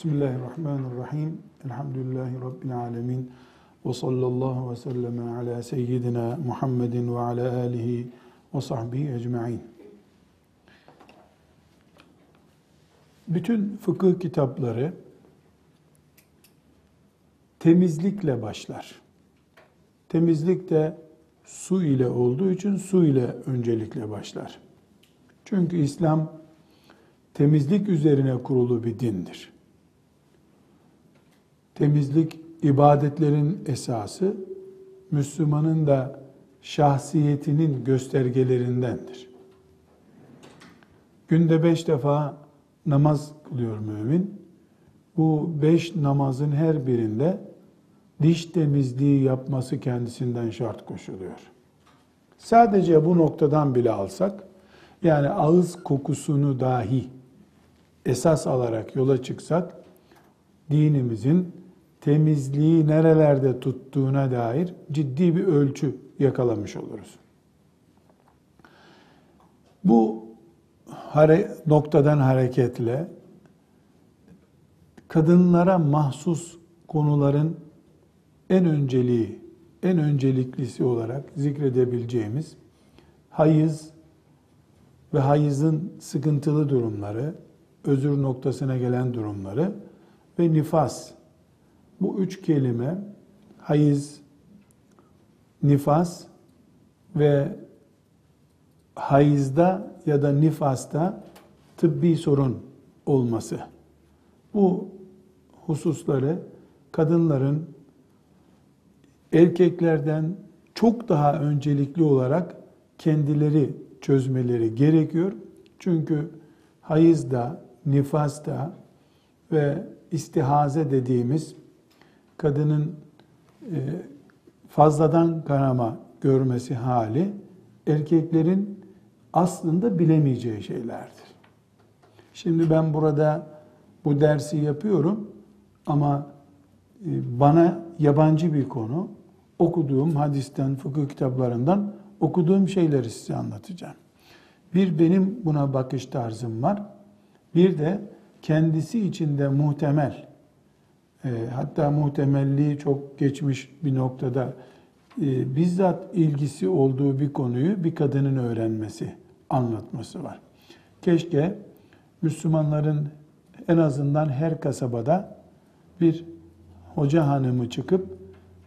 Bismillahirrahmanirrahim. Elhamdülillahi Rabbil alemin. Ve sallallahu ve sellem ala seyyidina Muhammedin ve ala alihi ve sahbihi ecma'in. Bütün fıkıh kitapları temizlikle başlar. Temizlik de su ile olduğu için su ile öncelikle başlar. Çünkü İslam temizlik üzerine kurulu bir dindir. Temizlik ibadetlerin esası, Müslümanın da şahsiyetinin göstergelerindendir. Günde beş defa namaz kılıyor mümin. Bu beş namazın her birinde diş temizliği yapması kendisinden şart koşuluyor. Sadece bu noktadan bile alsak, yani ağız kokusunu dahi esas alarak yola çıksak, dinimizin temizliği nerelerde tuttuğuna dair ciddi bir ölçü yakalamış oluruz. Bu noktadan hareketle kadınlara mahsus konuların en önceliği, en önceliklisi olarak zikredebileceğimiz hayız ve hayızın sıkıntılı durumları, özür noktasına gelen durumları ve nifas. Bu üç kelime hayız, nifas ve hayızda ya da nifasta tıbbi sorun olması. Bu hususları kadınların erkeklerden çok daha öncelikli olarak kendileri çözmeleri gerekiyor. Çünkü hayızda, nifasta ve istihaze dediğimiz kadının e, fazladan kanama görmesi hali erkeklerin aslında bilemeyeceği şeylerdir. Şimdi ben burada bu dersi yapıyorum ama e, bana yabancı bir konu okuduğum hadisten, fıkıh kitaplarından okuduğum şeyleri size anlatacağım. Bir benim buna bakış tarzım var. Bir de kendisi içinde muhtemel, hatta muhtemelliği çok geçmiş bir noktada e, bizzat ilgisi olduğu bir konuyu bir kadının öğrenmesi, anlatması var. Keşke Müslümanların en azından her kasabada bir hoca hanımı çıkıp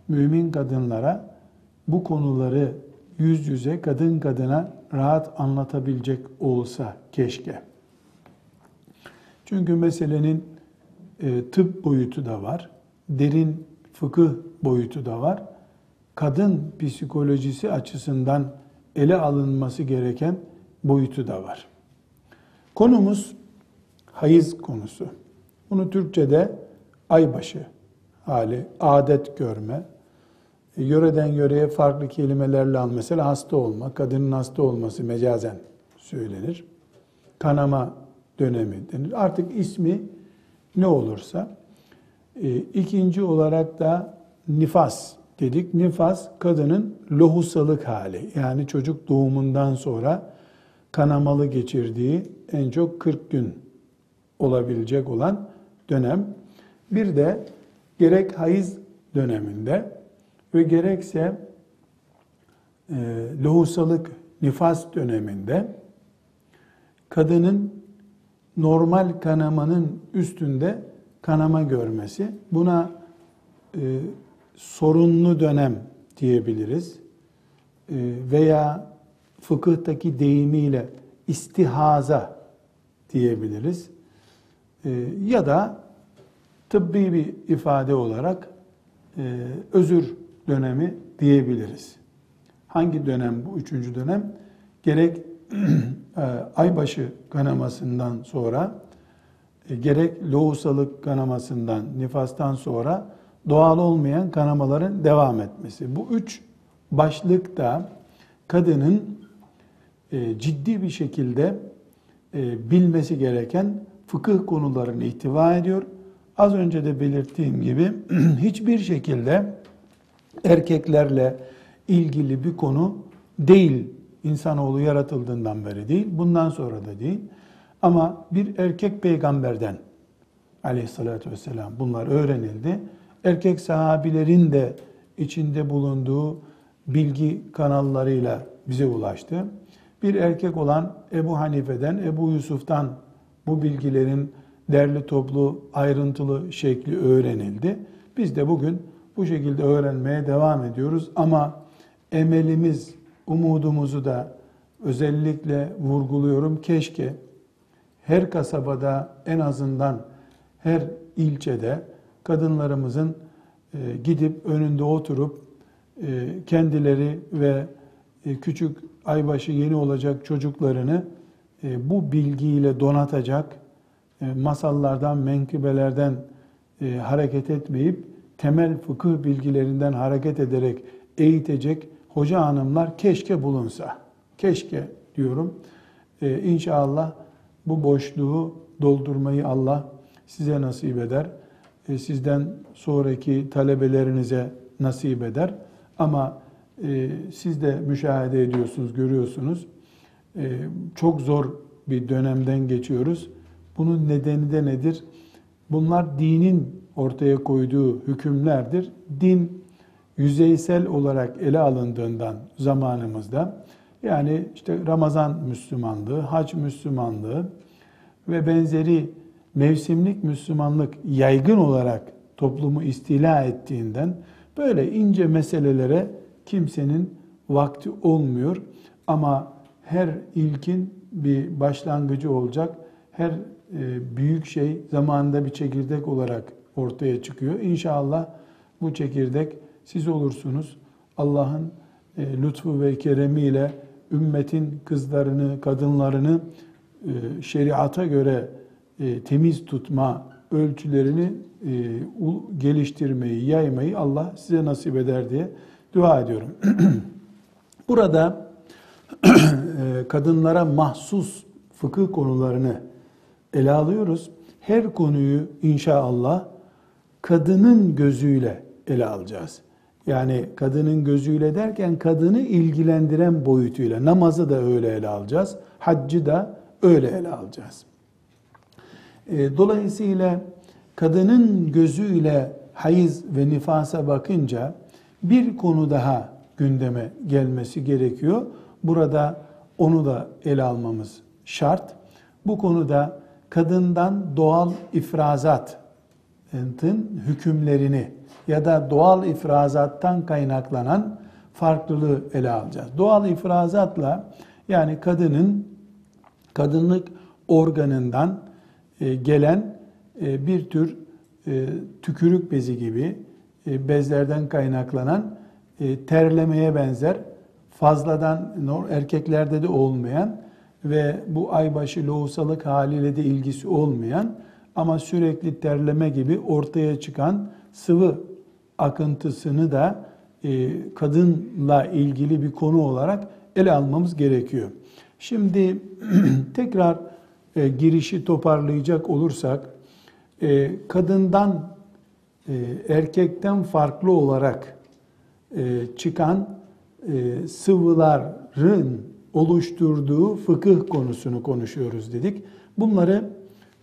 mümin kadınlara bu konuları yüz yüze kadın kadına rahat anlatabilecek olsa keşke. Çünkü meselenin e, tıp boyutu da var, derin fıkıh boyutu da var. Kadın psikolojisi açısından ele alınması gereken boyutu da var. Konumuz hayız konusu. Bunu Türkçe'de aybaşı hali, adet görme, e, yöreden yöreye farklı kelimelerle al. Mesela hasta olma, kadının hasta olması mecazen söylenir. Kanama dönemi denir. Artık ismi ne olursa. E, ikinci olarak da nifas dedik. Nifas kadının lohusalık hali. Yani çocuk doğumundan sonra kanamalı geçirdiği en çok 40 gün olabilecek olan dönem. Bir de gerek hayız döneminde ve gerekse e, lohusalık, nifas döneminde kadının normal kanamanın üstünde kanama görmesi. Buna e, sorunlu dönem diyebiliriz. E, veya fıkıhtaki deyimiyle istihaza diyebiliriz. E, ya da tıbbi bir ifade olarak e, özür dönemi diyebiliriz. Hangi dönem bu üçüncü dönem? Gerek aybaşı kanamasından sonra, e, gerek lohusalık kanamasından, nifastan sonra doğal olmayan kanamaların devam etmesi. Bu üç başlıkta kadının e, ciddi bir şekilde bilmesi gereken fıkıh konularını ihtiva ediyor. Az önce de belirttiğim gibi hiçbir şekilde erkeklerle ilgili bir konu değil. İnsanoğlu yaratıldığından beri değil, bundan sonra da değil. Ama bir erkek peygamberden aleyhissalatü vesselam bunlar öğrenildi. Erkek sahabilerin de içinde bulunduğu bilgi kanallarıyla bize ulaştı. Bir erkek olan Ebu Hanife'den, Ebu Yusuf'tan bu bilgilerin derli toplu, ayrıntılı şekli öğrenildi. Biz de bugün bu şekilde öğrenmeye devam ediyoruz ama emelimiz, umudumuzu da özellikle vurguluyorum. Keşke her kasabada en azından her ilçede kadınlarımızın e, gidip önünde oturup e, kendileri ve e, küçük aybaşı yeni olacak çocuklarını bu bilgiyle donatacak masallardan, menkıbelerden hareket etmeyip temel fıkıh bilgilerinden hareket ederek eğitecek hoca hanımlar keşke bulunsa. Keşke diyorum. İnşallah bu boşluğu doldurmayı Allah size nasip eder. E, sizden sonraki talebelerinize nasip eder. Ama e, siz de müşahede ediyorsunuz, görüyorsunuz. E, çok zor bir dönemden geçiyoruz. Bunun nedeni de nedir? Bunlar dinin ortaya koyduğu hükümlerdir. Din yüzeysel olarak ele alındığından zamanımızda yani işte Ramazan Müslümanlığı, hac Müslümanlığı ve benzeri mevsimlik Müslümanlık yaygın olarak toplumu istila ettiğinden böyle ince meselelere kimsenin vakti olmuyor. Ama her ilkin bir başlangıcı olacak. Her e, büyük şey zamanında bir çekirdek olarak ortaya çıkıyor. İnşallah bu çekirdek siz olursunuz. Allah'ın e, lütfu ve keremiyle ümmetin kızlarını, kadınlarını e, şeriata göre e, temiz tutma ölçülerini e, geliştirmeyi, yaymayı Allah size nasip eder diye dua ediyorum. Burada kadınlara mahsus fıkıh konularını ele alıyoruz. Her konuyu inşallah kadının gözüyle ele alacağız. Yani kadının gözüyle derken kadını ilgilendiren boyutuyla namazı da öyle ele alacağız. Haccı da öyle ele alacağız. E, dolayısıyla kadının gözüyle hayız ve nifasa bakınca bir konu daha gündeme gelmesi gerekiyor. Burada onu da ele almamız şart. Bu konuda kadından doğal ifrazatın hükümlerini ya da doğal ifrazattan kaynaklanan farklılığı ele alacağız. Doğal ifrazatla yani kadının kadınlık organından e, gelen e, bir tür e, tükürük bezi gibi bezlerden kaynaklanan terlemeye benzer fazladan erkeklerde de olmayan ve bu aybaşı lohusalık haliyle de ilgisi olmayan ama sürekli terleme gibi ortaya çıkan sıvı akıntısını da kadınla ilgili bir konu olarak ele almamız gerekiyor. Şimdi tekrar e, girişi toparlayacak olursak, e, kadından e, erkekten farklı olarak e, çıkan e, sıvıların oluşturduğu fıkıh konusunu konuşuyoruz dedik. Bunları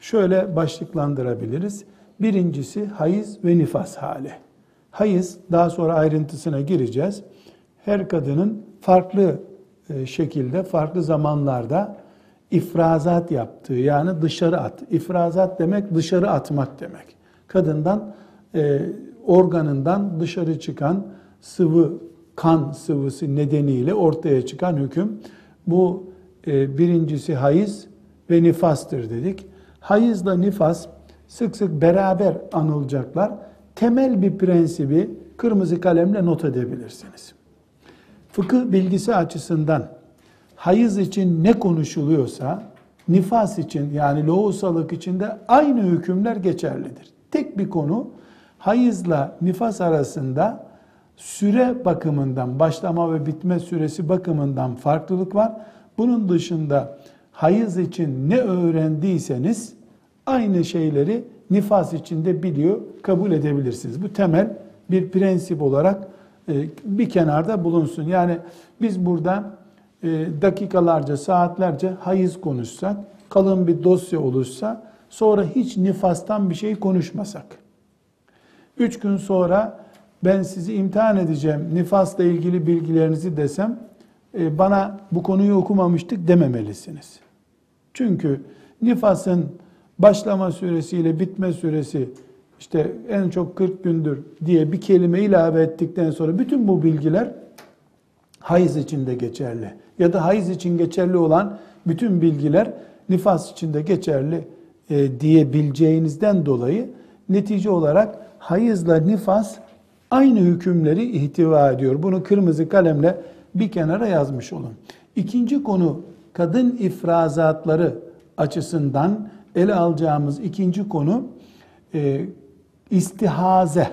şöyle başlıklandırabiliriz. Birincisi hayız ve nifas hali. Hayız, daha sonra ayrıntısına gireceğiz. Her kadının farklı e, şekilde, farklı zamanlarda ifrazat yaptığı yani dışarı at. İfrazat demek dışarı atmak demek. Kadından e, organından dışarı çıkan sıvı kan sıvısı nedeniyle ortaya çıkan hüküm. Bu e, birincisi hayız ve nifastır dedik. Hayızla nifas sık sık beraber anılacaklar. Temel bir prensibi kırmızı kalemle not edebilirsiniz. Fıkıh bilgisi açısından hayız için ne konuşuluyorsa nifas için yani lohusalık için de aynı hükümler geçerlidir. Tek bir konu hayızla nifas arasında süre bakımından, başlama ve bitme süresi bakımından farklılık var. Bunun dışında hayız için ne öğrendiyseniz aynı şeyleri nifas için de biliyor, kabul edebilirsiniz. Bu temel bir prensip olarak e, bir kenarda bulunsun. Yani biz burada e, dakikalarca, saatlerce hayız konuşsak, kalın bir dosya olursa sonra hiç nifastan bir şey konuşmasak. Üç gün sonra ben sizi imtihan edeceğim, nifasla ilgili bilgilerinizi desem, e, bana bu konuyu okumamıştık dememelisiniz. Çünkü nifasın başlama süresiyle bitme süresi işte en çok 40 gündür diye bir kelime ilave ettikten sonra bütün bu bilgiler hayız için de geçerli. Ya da hayız için geçerli olan bütün bilgiler nifas için de geçerli e, diyebileceğinizden dolayı netice olarak hayızla nifas aynı hükümleri ihtiva ediyor. Bunu kırmızı kalemle bir kenara yazmış olun. İkinci konu kadın ifrazatları açısından ele alacağımız ikinci konu e, istihaze.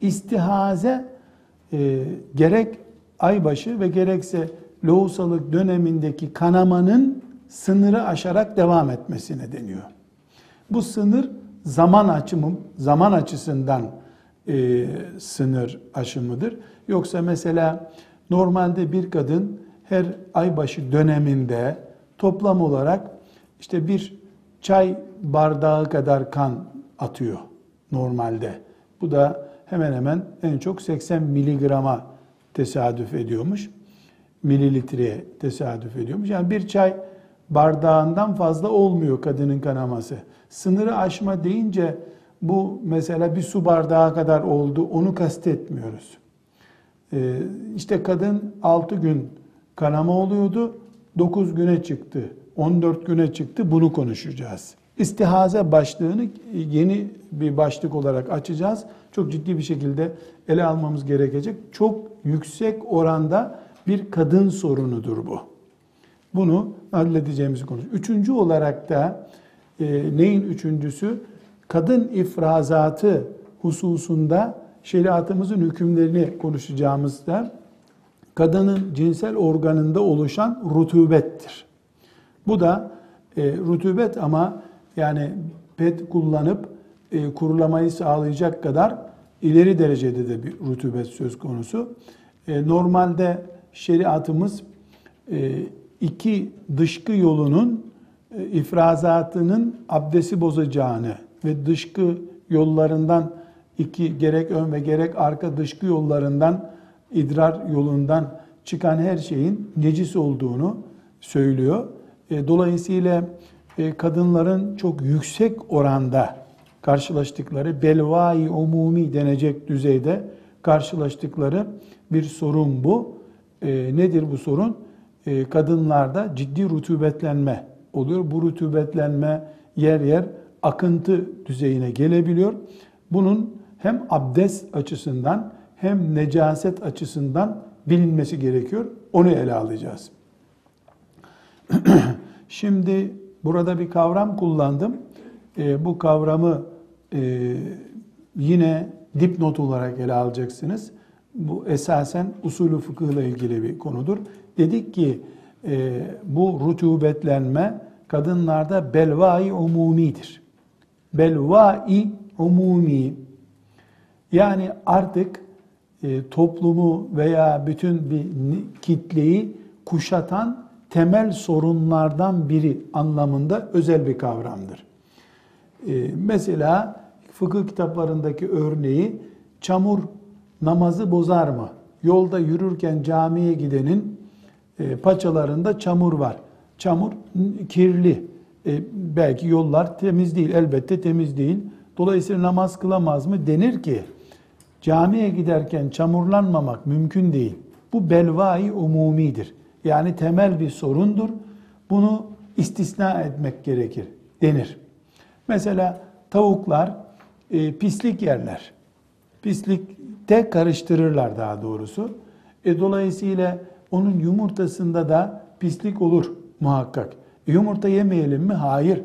İstihaze e, gerek aybaşı ve gerekse lohusalık dönemindeki kanamanın sınırı aşarak devam etmesine deniyor. Bu sınır zaman açımı, zaman açısından e, sınır aşımıdır. Yoksa mesela normalde bir kadın her aybaşı döneminde toplam olarak işte bir çay bardağı kadar kan atıyor normalde. Bu da hemen hemen en çok 80 miligrama tesadüf ediyormuş. Mililitreye tesadüf ediyormuş. Yani bir çay bardağından fazla olmuyor kadının kanaması. Sınırı aşma deyince bu mesela bir su bardağı kadar oldu onu kastetmiyoruz. Ee, işte kadın 6 gün kanama oluyordu 9 güne çıktı 14 güne çıktı bunu konuşacağız. İstihaze başlığını yeni bir başlık olarak açacağız. Çok ciddi bir şekilde ele almamız gerekecek. Çok yüksek oranda bir kadın sorunudur bu. Bunu halledeceğimizi konuşuyoruz. Üçüncü olarak da e, neyin üçüncüsü? Kadın ifrazatı hususunda şeriatımızın hükümlerini konuşacağımızda kadının cinsel organında oluşan rutubettir. Bu da e, rutubet ama yani pet kullanıp e, kurulamayı sağlayacak kadar ileri derecede de bir rutubet söz konusu. E, normalde şeriatımız e, iki dışkı yolunun e, ifrazatının abdesti bozacağını ve dışkı yollarından iki gerek ön ve gerek arka dışkı yollarından idrar yolundan çıkan her şeyin necis olduğunu söylüyor. E, dolayısıyla e, kadınların çok yüksek oranda karşılaştıkları belvai umumi denecek düzeyde karşılaştıkları bir sorun bu. E, nedir bu sorun? Kadınlarda ciddi rutubetlenme oluyor. Bu rutubetlenme yer yer akıntı düzeyine gelebiliyor. Bunun hem abdest açısından hem necaset açısından bilinmesi gerekiyor. Onu ele alacağız. Şimdi burada bir kavram kullandım. E, bu kavramı e, yine dipnot olarak ele alacaksınız. Bu esasen usulü fıkıhla ilgili bir konudur. Dedik ki e, bu rutubetlenme kadınlarda belvai umumidir. Belvai umumi yani artık e, toplumu veya bütün bir kitleyi kuşatan temel sorunlardan biri anlamında özel bir kavramdır. E, mesela fıkıh kitaplarındaki örneği çamur namazı bozar mı? Yolda yürürken camiye gidenin e, paçalarında çamur var. Çamur kirli. E, belki yollar temiz değil, elbette temiz değil. Dolayısıyla namaz kılamaz mı? Denir ki camiye giderken çamurlanmamak mümkün değil. Bu belvai umumidir. Yani temel bir sorundur. Bunu istisna etmek gerekir denir. Mesela tavuklar e, pislik yerler. Pislikte karıştırırlar daha doğrusu. E, dolayısıyla onun yumurtasında da pislik olur muhakkak. E, yumurta yemeyelim mi? Hayır.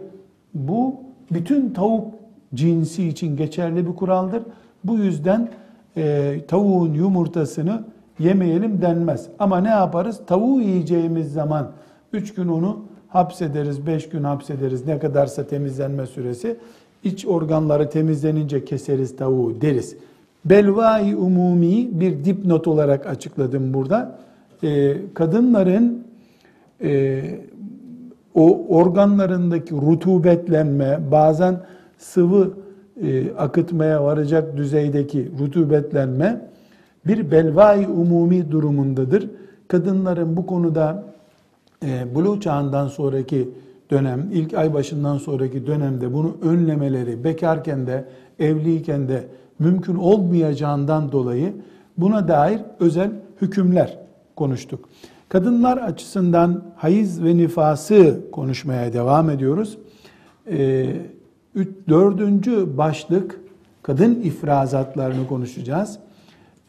Bu bütün tavuk cinsi için geçerli bir kuraldır. Bu yüzden e, tavuğun yumurtasını yemeyelim denmez. Ama ne yaparız? Tavuğu yiyeceğimiz zaman 3 gün onu hapsederiz, 5 gün hapsederiz ne kadarsa temizlenme süresi. İç organları temizlenince keseriz tavuğu deriz. Belvai umumi bir dipnot olarak açıkladım burada. Ee, kadınların e, o organlarındaki rutubetlenme, bazen sıvı e, akıtmaya varacak düzeydeki rutubetlenme bir belvai umumi durumundadır. Kadınların bu konuda e, buluğ çağından sonraki dönem, ilk ay başından sonraki dönemde bunu önlemeleri, bekarken de, evliyken de mümkün olmayacağından dolayı buna dair özel hükümler konuştuk. Kadınlar açısından hayız ve nifası konuşmaya devam ediyoruz. Ee, dördüncü başlık kadın ifrazatlarını konuşacağız.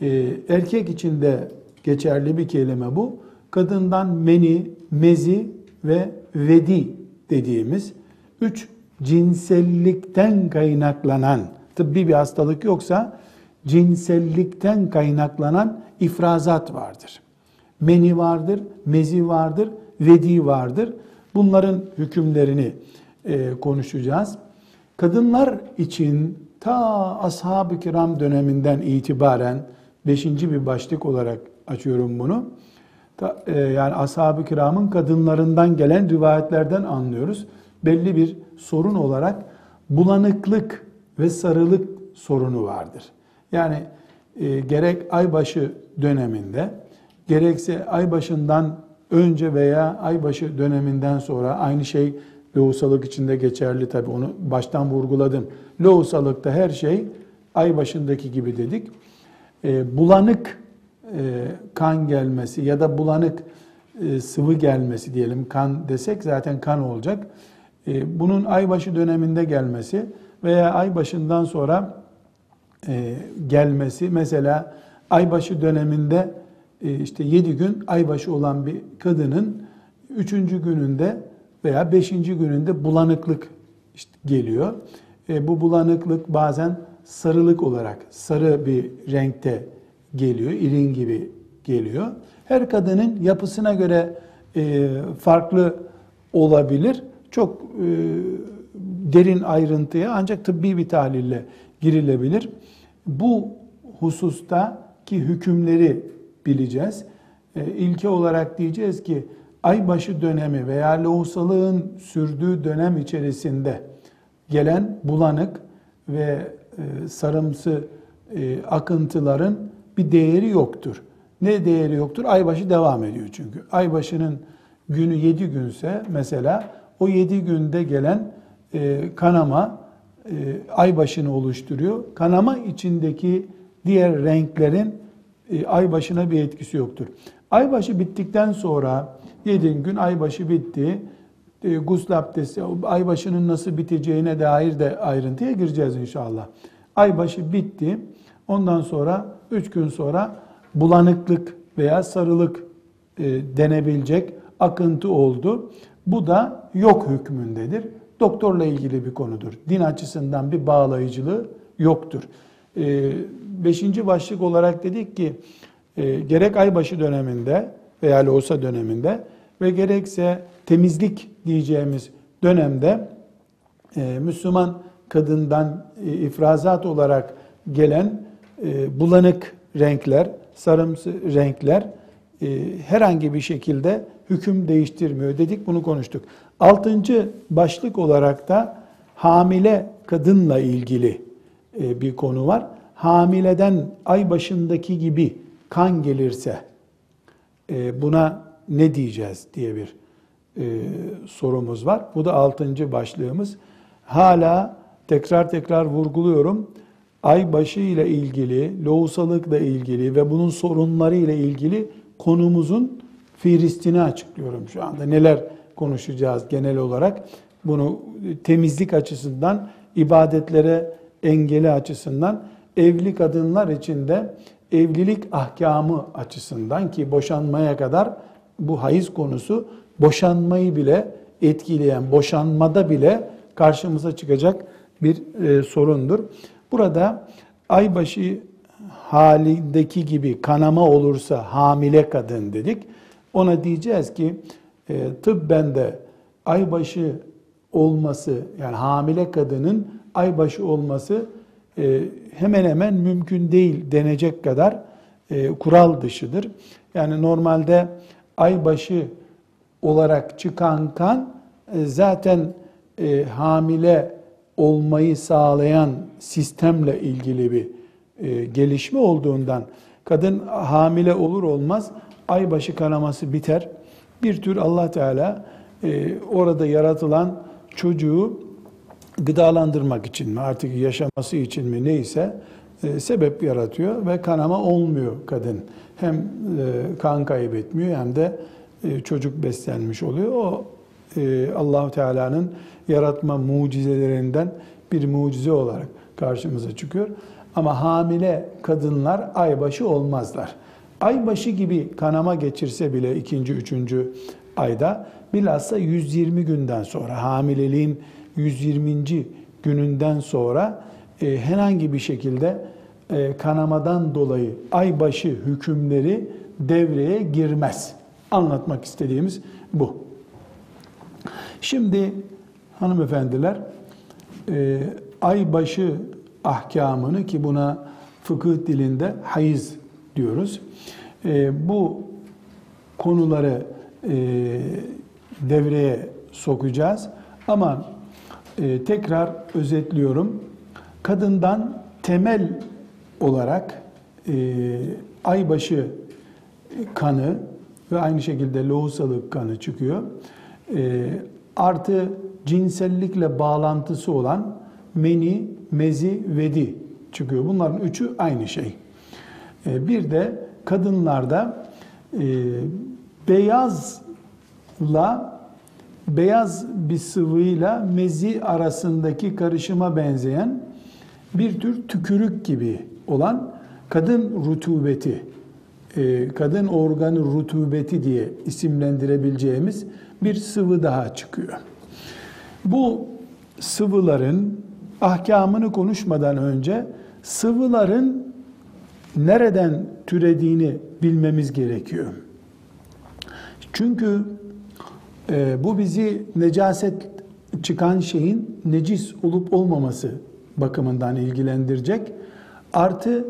Ee, erkek için de geçerli bir kelime bu. Kadından meni, mezi ve vedi dediğimiz üç cinsellikten kaynaklanan tıbbi bir hastalık yoksa cinsellikten kaynaklanan ifrazat vardır. Meni vardır, mezi vardır, vedi vardır. Bunların hükümlerini e, konuşacağız. Kadınlar için ta ashab-ı kiram döneminden itibaren beşinci bir başlık olarak açıyorum bunu. E, yani ashab-ı kiramın kadınlarından gelen rivayetlerden anlıyoruz. Belli bir sorun olarak bulanıklık ve sarılık sorunu vardır. Yani e, gerek aybaşı döneminde gerekse aybaşından önce veya aybaşı döneminden sonra aynı şey lohusalık içinde geçerli tabi onu baştan vurguladım. Lohusalıkta her şey ay başındaki gibi dedik. E, bulanık e, kan gelmesi ya da bulanık e, sıvı gelmesi diyelim kan desek zaten kan olacak. Bunun aybaşı döneminde gelmesi veya ay başından sonra gelmesi mesela aybaşı döneminde işte 7 gün aybaşı olan bir kadının 3. gününde veya 5. gününde bulanıklık işte geliyor. Bu bulanıklık bazen sarılık olarak sarı bir renkte geliyor, irin gibi geliyor. Her kadının yapısına göre e, farklı olabilir. Çok e, derin ayrıntıya ancak tıbbi bir tahlille girilebilir. Bu hususta ki hükümleri bileceğiz. E, ilke olarak diyeceğiz ki aybaşı dönemi veya lohusalığın sürdüğü dönem içerisinde gelen bulanık ve sarımsı e, akıntıların bir değeri yoktur. Ne değeri yoktur? Aybaşı devam ediyor çünkü. Aybaşının günü 7 günse mesela o 7 günde gelen e, kanama e, aybaşını oluşturuyor. Kanama içindeki diğer renklerin e, aybaşına bir etkisi yoktur. Aybaşı bittikten sonra 7 gün aybaşı bitti. E, gusül abdesti, aybaşının nasıl biteceğine dair de ayrıntıya gireceğiz inşallah. Aybaşı bitti. Ondan sonra 3 gün sonra bulanıklık veya sarılık e, denebilecek akıntı oldu. Bu da yok hükmündedir. Doktorla ilgili bir konudur. Din açısından bir bağlayıcılığı yoktur. E, beşinci başlık olarak dedik ki e, gerek aybaşı döneminde veya loğusa döneminde ve gerekse temizlik diyeceğimiz dönemde e, Müslüman kadından e, ifrazat olarak gelen e, bulanık renkler, sarımsı renkler e, herhangi bir şekilde hüküm değiştirmiyor dedik bunu konuştuk. Altıncı başlık olarak da hamile kadınla ilgili e, bir konu var. Hamileden ay başındaki gibi kan gelirse e, buna ne diyeceğiz diye bir e, sorumuz var. Bu da altıncı başlığımız. Hala tekrar tekrar vurguluyorum. Ay başı ile ilgili, lohusalıkla ilgili ve bunun sorunları ile ilgili konumuzun fihristini açıklıyorum şu anda. Neler konuşacağız genel olarak? Bunu temizlik açısından, ibadetlere engeli açısından, evli kadınlar için de evlilik ahkamı açısından ki boşanmaya kadar bu hayız konusu boşanmayı bile etkileyen, boşanmada bile karşımıza çıkacak bir e, sorundur. Burada aybaşı halindeki gibi kanama olursa hamile kadın dedik. Ona diyeceğiz ki e, tıbben de aybaşı olması yani hamile kadının aybaşı olması e, hemen hemen mümkün değil denecek kadar e, kural dışıdır. Yani normalde aybaşı olarak çıkan kan e, zaten e, hamile olmayı sağlayan sistemle ilgili bir e, gelişme olduğundan kadın hamile olur olmaz aybaşı kanaması biter. Bir tür Allah Teala e, orada yaratılan çocuğu gıdalandırmak için mi artık yaşaması için mi neyse e, sebep yaratıyor ve kanama olmuyor kadın. Hem e, kan kaybetmiyor hem de e, çocuk beslenmiş oluyor. O e, Allahu Teala'nın yaratma mucizelerinden bir mucize olarak karşımıza çıkıyor. Ama hamile kadınlar aybaşı olmazlar. Aybaşı gibi kanama geçirse bile ikinci, üçüncü ayda bilhassa 120 günden sonra hamileliğin 120. gününden sonra e, herhangi bir şekilde e, kanamadan dolayı aybaşı hükümleri devreye girmez. Anlatmak istediğimiz bu. Şimdi hanımefendiler e, aybaşı ahkamını ki buna fıkıh dilinde hayız diyoruz. E, bu konuları devreye sokacağız. Ama tekrar özetliyorum. Kadından temel olarak e, aybaşı kanı ve aynı şekilde lohusalık kanı çıkıyor. E, artı cinsellikle bağlantısı olan meni, mezi, vedi çıkıyor. Bunların üçü aynı şey. E, bir de kadınlarda e, beyazla beyaz bir sıvıyla mezi arasındaki karışıma benzeyen bir tür tükürük gibi olan kadın rutubeti, e, kadın organı rutubeti diye isimlendirebileceğimiz bir sıvı daha çıkıyor. Bu sıvıların ahkamını konuşmadan önce sıvıların nereden türediğini bilmemiz gerekiyor. Çünkü e, bu bizi necaset çıkan şeyin necis olup olmaması bakımından ilgilendirecek. Artı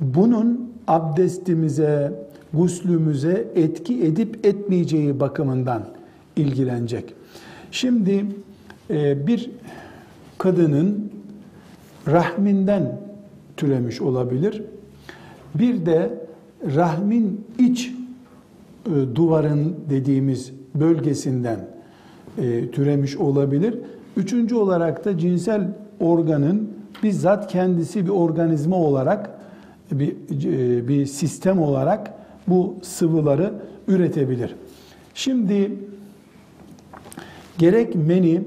bunun abdestimize, guslümüze etki edip etmeyeceği bakımından ilgilenecek. Şimdi e, bir kadının rahminden türemiş olabilir. Bir de rahmin iç e, duvarın dediğimiz bölgesinden e, türemiş olabilir. Üçüncü olarak da cinsel organın bizzat kendisi bir organizma olarak bir, e, bir sistem olarak bu sıvıları üretebilir. Şimdi gerek meni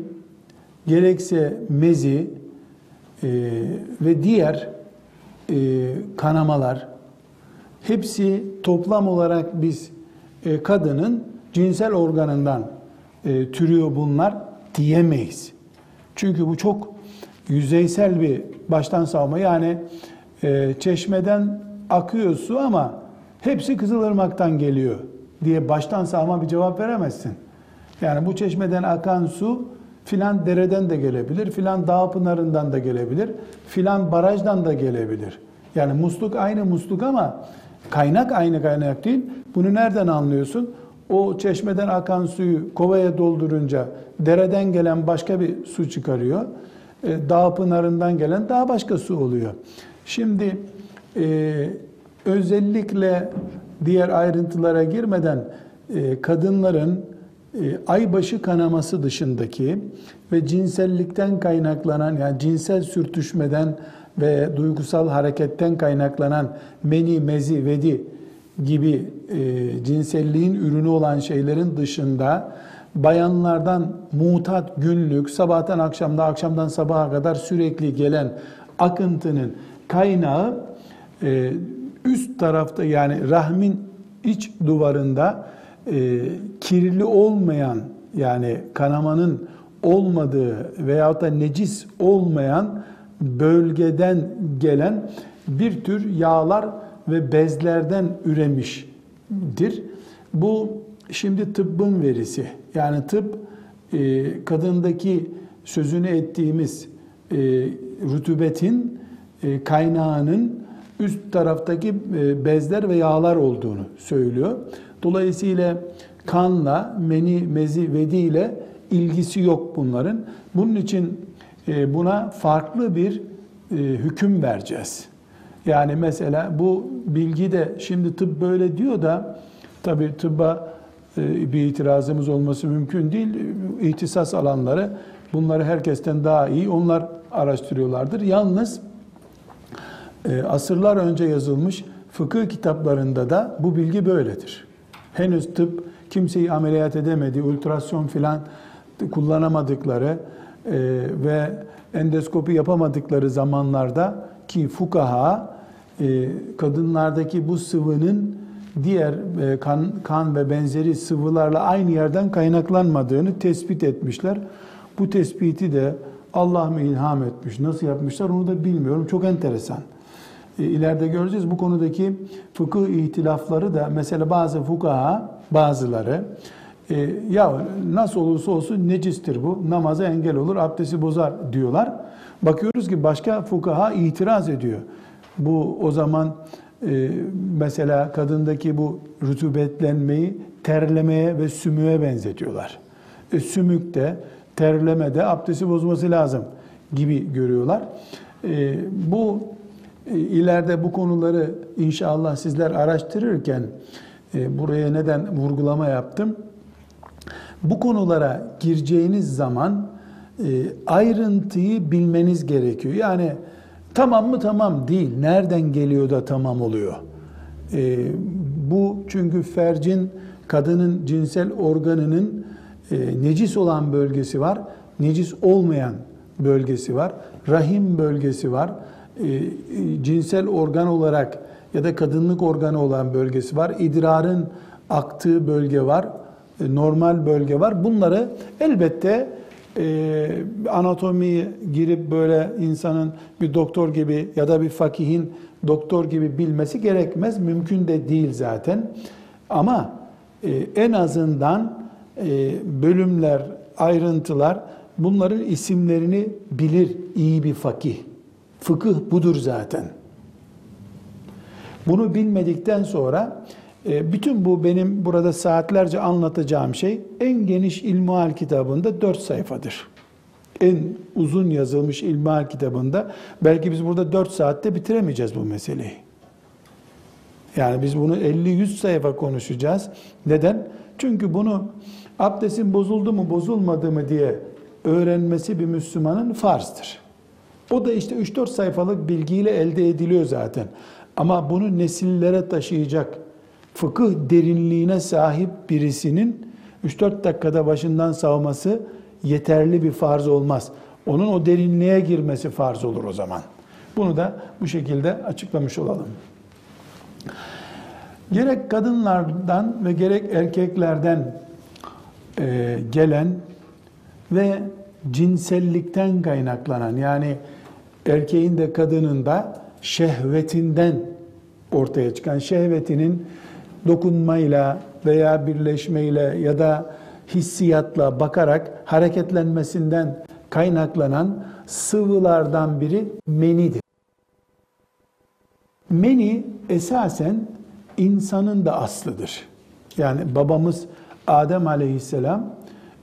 gerekse mezi e, ve diğer e, kanamalar hepsi toplam olarak biz e, kadının cinsel organından e, türüyor bunlar diyemeyiz. Çünkü bu çok yüzeysel bir baştan savma. Yani e, çeşmeden akıyor su ama hepsi Kızılırmak'tan geliyor diye baştan savma bir cevap veremezsin. Yani bu çeşmeden akan su filan dereden de gelebilir, filan dağ pınarından da gelebilir, filan barajdan da gelebilir. Yani musluk aynı musluk ama kaynak aynı kaynak değil. Bunu nereden anlıyorsun? O çeşmeden akan suyu kovaya doldurunca dereden gelen başka bir su çıkarıyor. E, dağ pınarından gelen daha başka su oluyor. Şimdi e, özellikle diğer ayrıntılara girmeden e, kadınların e, aybaşı kanaması dışındaki ve cinsellikten kaynaklanan yani cinsel sürtüşmeden ve duygusal hareketten kaynaklanan meni, mezi, vedi gibi e, cinselliğin ürünü olan şeylerin dışında bayanlardan mutat günlük sabahtan akşamda akşamdan sabaha kadar sürekli gelen akıntının kaynağı e, üst tarafta yani rahmin iç duvarında e, kirli olmayan yani kanamanın olmadığı veyahut da necis olmayan bölgeden gelen bir tür yağlar ve bezlerden üremiştir. Bu şimdi tıbbın verisi. Yani tıp e, kadındaki sözünü ettiğimiz e, rütubetin e, kaynağının üst taraftaki bezler ve yağlar olduğunu söylüyor. Dolayısıyla kanla, meni, mezi, vedi ile ilgisi yok bunların. Bunun için buna farklı bir hüküm vereceğiz. Yani mesela bu bilgi de şimdi tıp böyle diyor da tabii tıbba bir itirazımız olması mümkün değil. İhtisas alanları bunları herkesten daha iyi onlar araştırıyorlardır. Yalnız asırlar önce yazılmış fıkıh kitaplarında da bu bilgi böyledir. Henüz tıp kimseyi ameliyat edemedi, ultrasyon filan kullanamadıkları ve endoskopi yapamadıkları zamanlarda ki fukaha e, kadınlardaki bu sıvının diğer e, kan, kan ve benzeri sıvılarla aynı yerden kaynaklanmadığını tespit etmişler. Bu tespiti de Allah mı ilham etmiş, nasıl yapmışlar onu da bilmiyorum. Çok enteresan. E, ileride göreceğiz bu konudaki fıkıh ihtilafları da mesela bazı fukaha bazıları e, ya nasıl olursa olsun necistir bu, namaza engel olur, abdesti bozar diyorlar. Bakıyoruz ki başka fukaha itiraz ediyor. Bu o zaman e, mesela kadındaki bu rutubetlenmeyi terlemeye ve sümüğe benzetiyorlar. E, sümükte, terlemede abdesti bozması lazım gibi görüyorlar. E, bu e, ileride bu konuları inşallah sizler araştırırken e, buraya neden vurgulama yaptım? Bu konulara gireceğiniz zaman e, ayrıntıyı bilmeniz gerekiyor. Yani tamam mı tamam değil. Nereden geliyor da tamam oluyor? E, bu çünkü fercin kadının cinsel organının e, necis olan bölgesi var, necis olmayan bölgesi var, rahim bölgesi var, cinsel organ olarak ya da kadınlık organı olan bölgesi var, idrarın aktığı bölge var, normal bölge var. Bunları elbette e, anatomiye girip böyle insanın bir doktor gibi ya da bir fakihin doktor gibi bilmesi gerekmez. Mümkün de değil zaten. Ama e, en azından e, bölümler, ayrıntılar bunların isimlerini bilir iyi bir fakih. Fıkıh budur zaten. Bunu bilmedikten sonra bütün bu benim burada saatlerce anlatacağım şey en geniş ilmihal kitabında dört sayfadır. En uzun yazılmış ilmihal kitabında belki biz burada dört saatte bitiremeyeceğiz bu meseleyi. Yani biz bunu 50-100 sayfa konuşacağız. Neden? Çünkü bunu abdestin bozuldu mu bozulmadı mı diye öğrenmesi bir Müslümanın farzdır. O da işte 3-4 sayfalık bilgiyle elde ediliyor zaten. Ama bunu nesillere taşıyacak fıkıh derinliğine sahip birisinin 3-4 dakikada başından savması yeterli bir farz olmaz. Onun o derinliğe girmesi farz olur o zaman. Bunu da bu şekilde açıklamış olalım. Gerek kadınlardan ve gerek erkeklerden e, gelen ve cinsellikten kaynaklanan yani erkeğin de kadının da şehvetinden ortaya çıkan şehvetinin dokunmayla veya birleşmeyle ya da hissiyatla bakarak hareketlenmesinden kaynaklanan sıvılardan biri menidir. Meni esasen insanın da aslıdır. Yani babamız Adem aleyhisselam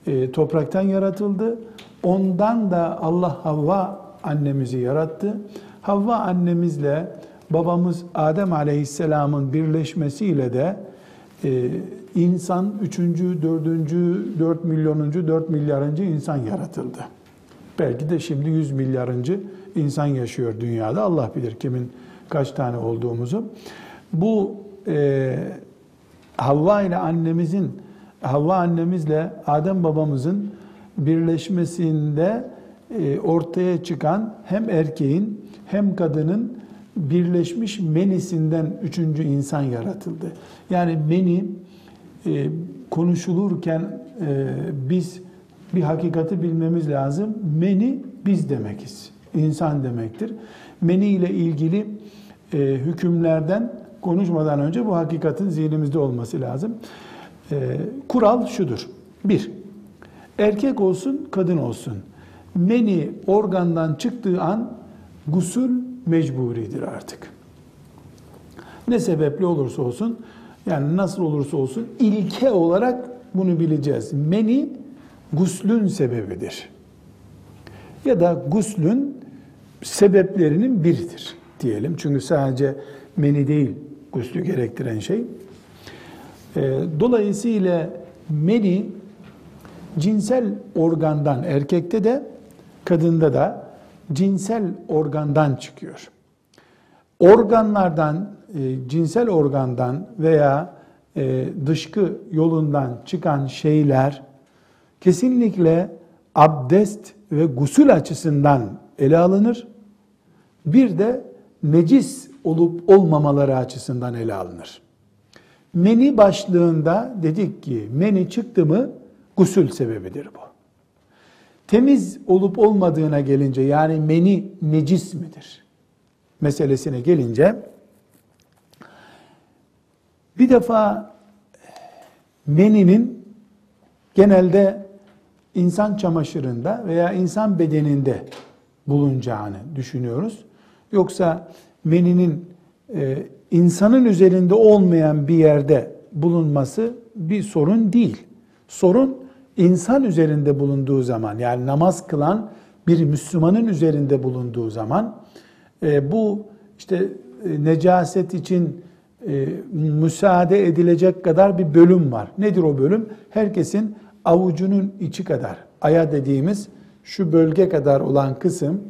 e, topraktan yaratıldı. Ondan da Allah Havva annemizi yarattı. Havva annemizle babamız Adem Aleyhisselam'ın birleşmesiyle de e, insan üçüncü, dördüncü, dört milyonuncu, dört milyarıncı insan yaratıldı. Belki de şimdi yüz milyarıncı insan yaşıyor dünyada. Allah bilir kimin kaç tane olduğumuzu. Bu e, Havva ile annemizin, Havva annemizle Adem babamızın birleşmesinde e, ortaya çıkan hem erkeğin hem kadının birleşmiş menisinden üçüncü insan yaratıldı. Yani meni e, konuşulurken e, biz bir hakikati bilmemiz lazım. Meni biz demekiz. İnsan demektir. Meni ile ilgili e, hükümlerden konuşmadan önce bu hakikatin zihnimizde olması lazım. E, kural şudur. Bir, erkek olsun, kadın olsun. Meni organdan çıktığı an gusül mecburidir artık. Ne sebeple olursa olsun, yani nasıl olursa olsun ilke olarak bunu bileceğiz. Meni guslün sebebidir. Ya da guslün sebeplerinin biridir diyelim. Çünkü sadece meni değil guslü gerektiren şey. Ee, dolayısıyla meni cinsel organdan erkekte de kadında da cinsel organdan çıkıyor. Organlardan, e, cinsel organdan veya e, dışkı yolundan çıkan şeyler kesinlikle abdest ve gusül açısından ele alınır. Bir de necis olup olmamaları açısından ele alınır. Meni başlığında dedik ki meni çıktı mı gusül sebebidir bu. Temiz olup olmadığına gelince yani meni necis midir? Meselesine gelince bir defa meninin genelde insan çamaşırında veya insan bedeninde bulunacağını düşünüyoruz. Yoksa meninin e, insanın üzerinde olmayan bir yerde bulunması bir sorun değil. Sorun insan üzerinde bulunduğu zaman yani namaz kılan bir Müslümanın üzerinde bulunduğu zaman e, bu işte e, necaset için e, müsaade edilecek kadar bir bölüm var. Nedir o bölüm? Herkesin avucunun içi kadar, aya dediğimiz şu bölge kadar olan kısım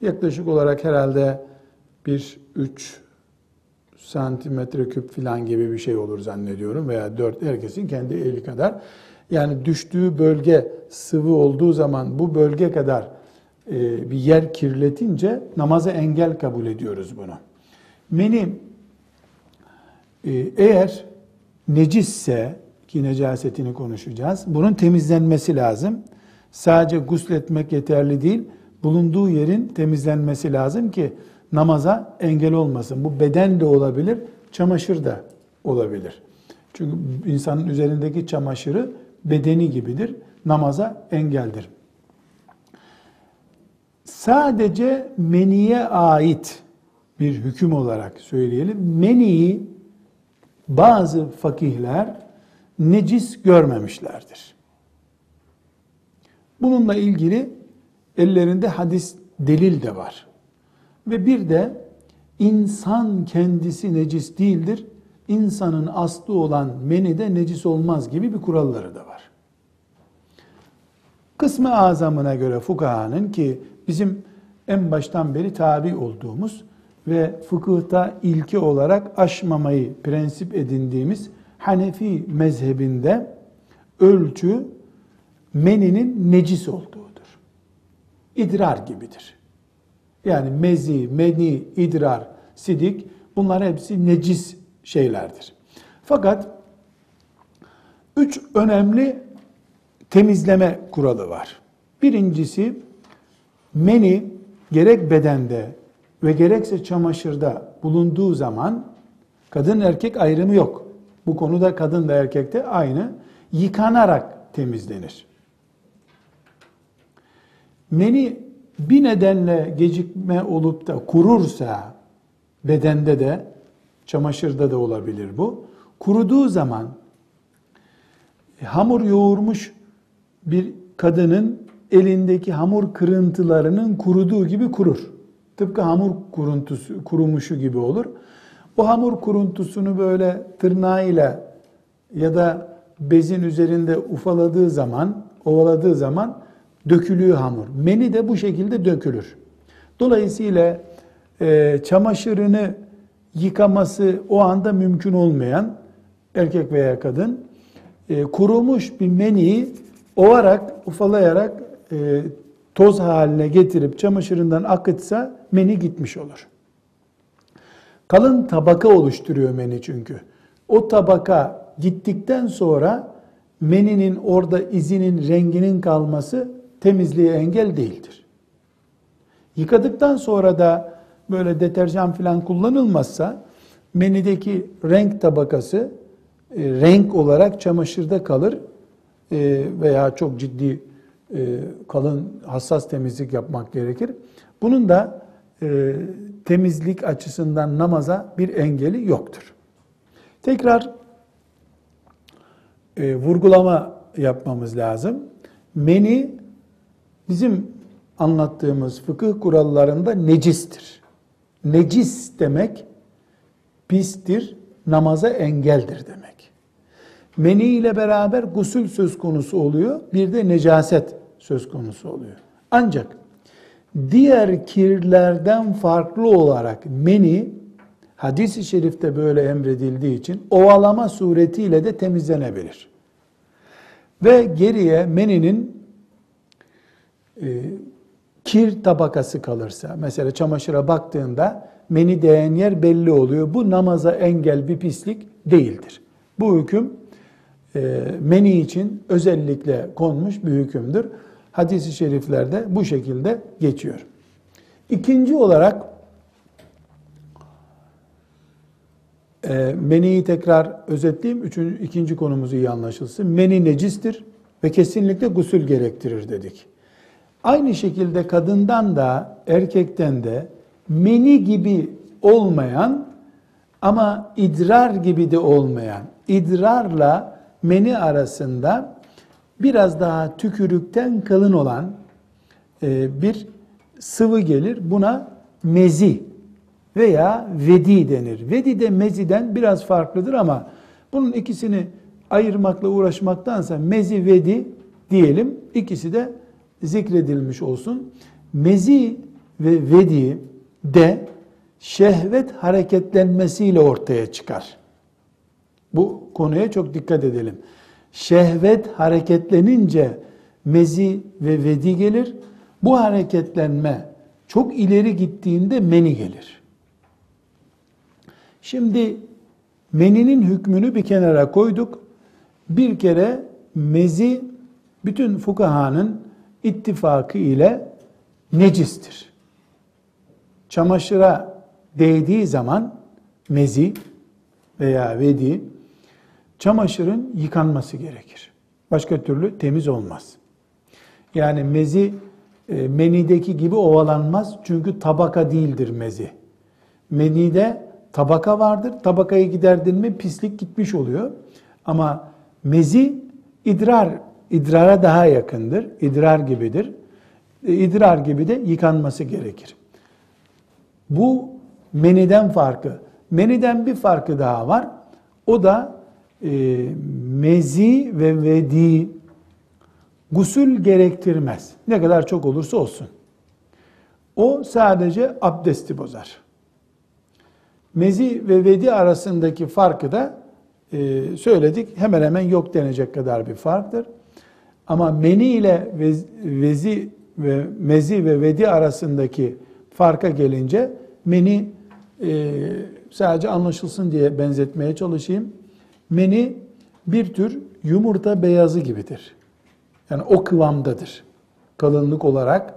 yaklaşık olarak herhalde bir 3 santimetre küp falan gibi bir şey olur zannediyorum veya 4 herkesin kendi eli kadar. Yani düştüğü bölge sıvı olduğu zaman bu bölge kadar e, bir yer kirletince namaza engel kabul ediyoruz bunu. Meni e, eğer necisse ki necasetini konuşacağız. Bunun temizlenmesi lazım. Sadece gusletmek yeterli değil. Bulunduğu yerin temizlenmesi lazım ki namaza engel olmasın. Bu beden de olabilir, çamaşır da olabilir. Çünkü insanın üzerindeki çamaşırı bedeni gibidir. Namaza engeldir. Sadece meniye ait bir hüküm olarak söyleyelim. Meniyi bazı fakihler necis görmemişlerdir. Bununla ilgili ellerinde hadis delil de var. Ve bir de insan kendisi necis değildir. İnsanın aslı olan meni de necis olmaz gibi bir kuralları da var. Kısmı azamına göre fukahanın ki bizim en baştan beri tabi olduğumuz ve fıkıhta ilki olarak aşmamayı prensip edindiğimiz Hanefi mezhebinde ölçü meninin necis olduğudur. İdrar gibidir. Yani mezi, meni, idrar, sidik bunlar hepsi necis şeylerdir. Fakat üç önemli temizleme kuralı var. Birincisi meni gerek bedende ve gerekse çamaşırda bulunduğu zaman kadın erkek ayrımı yok. Bu konuda kadın da erkek de aynı. Yıkanarak temizlenir. Meni bir nedenle gecikme olup da kurursa bedende de çamaşırda da olabilir bu. Kuruduğu zaman hamur yoğurmuş bir kadının elindeki hamur kırıntılarının kuruduğu gibi kurur. Tıpkı hamur kuruntusu, kurumuşu gibi olur. O hamur kuruntusunu böyle tırnağıyla ya da bezin üzerinde ufaladığı zaman, ovaladığı zaman dökülüyor hamur. Meni de bu şekilde dökülür. Dolayısıyla e, çamaşırını yıkaması o anda mümkün olmayan erkek veya kadın e, kurumuş bir meniyi ovarak, ufalayarak e, toz haline getirip çamaşırından akıtsa meni gitmiş olur. Kalın tabaka oluşturuyor meni çünkü. O tabaka gittikten sonra meninin orada izinin renginin kalması temizliğe engel değildir. Yıkadıktan sonra da böyle deterjan falan kullanılmazsa menideki renk tabakası e, renk olarak çamaşırda kalır e, veya çok ciddi e, kalın hassas temizlik yapmak gerekir. Bunun da e, temizlik açısından namaza bir engeli yoktur. Tekrar e, vurgulama yapmamız lazım. Meni bizim anlattığımız fıkıh kurallarında necistir. Necis demek pistir, namaza engeldir demek. Meni ile beraber gusül söz konusu oluyor, bir de necaset söz konusu oluyor. Ancak diğer kirlerden farklı olarak meni hadis-i şerifte böyle emredildiği için ovalama suretiyle de temizlenebilir. Ve geriye meninin e, kir tabakası kalırsa, mesela çamaşıra baktığında meni değen yer belli oluyor. Bu namaza engel bir pislik değildir. Bu hüküm e, meni için özellikle konmuş bir hükümdür. Hadis-i şeriflerde bu şekilde geçiyor. İkinci olarak e, meniyi tekrar özetleyeyim. Üçüncü, ikinci konumuz iyi anlaşılsın. Meni necistir ve kesinlikle gusül gerektirir dedik. Aynı şekilde kadından da erkekten de meni gibi olmayan ama idrar gibi de olmayan, idrarla meni arasında biraz daha tükürükten kalın olan e, bir sıvı gelir. Buna mezi veya vedi denir. Vedi de meziden biraz farklıdır ama bunun ikisini ayırmakla uğraşmaktansa mezi vedi diyelim. İkisi de zikredilmiş olsun. Mezi ve vedi de şehvet hareketlenmesiyle ortaya çıkar. Bu konuya çok dikkat edelim. Şehvet hareketlenince mezi ve vedi gelir. Bu hareketlenme çok ileri gittiğinde meni gelir. Şimdi meninin hükmünü bir kenara koyduk. Bir kere mezi bütün fukahanın ittifakı ile necistir. Çamaşıra değdiği zaman mezi veya vedi çamaşırın yıkanması gerekir. Başka türlü temiz olmaz. Yani mezi e, menideki gibi ovalanmaz çünkü tabaka değildir mezi. Menide tabaka vardır. Tabakayı giderdin mi pislik gitmiş oluyor. Ama mezi idrar, idrara daha yakındır. İdrar gibidir. E, idrar gibi de yıkanması gerekir. Bu meniden farkı. Meniden bir farkı daha var. O da e, mezi ve vedi gusül gerektirmez. Ne kadar çok olursa olsun. O sadece abdesti bozar. Mezi ve vedi arasındaki farkı da e, söyledik. Hemen hemen yok denecek kadar bir farktır. Ama meni ile vezi ve mezi ve vedi arasındaki farka gelince meni e, sadece anlaşılsın diye benzetmeye çalışayım. Meni bir tür yumurta beyazı gibidir. Yani o kıvamdadır. Kalınlık olarak,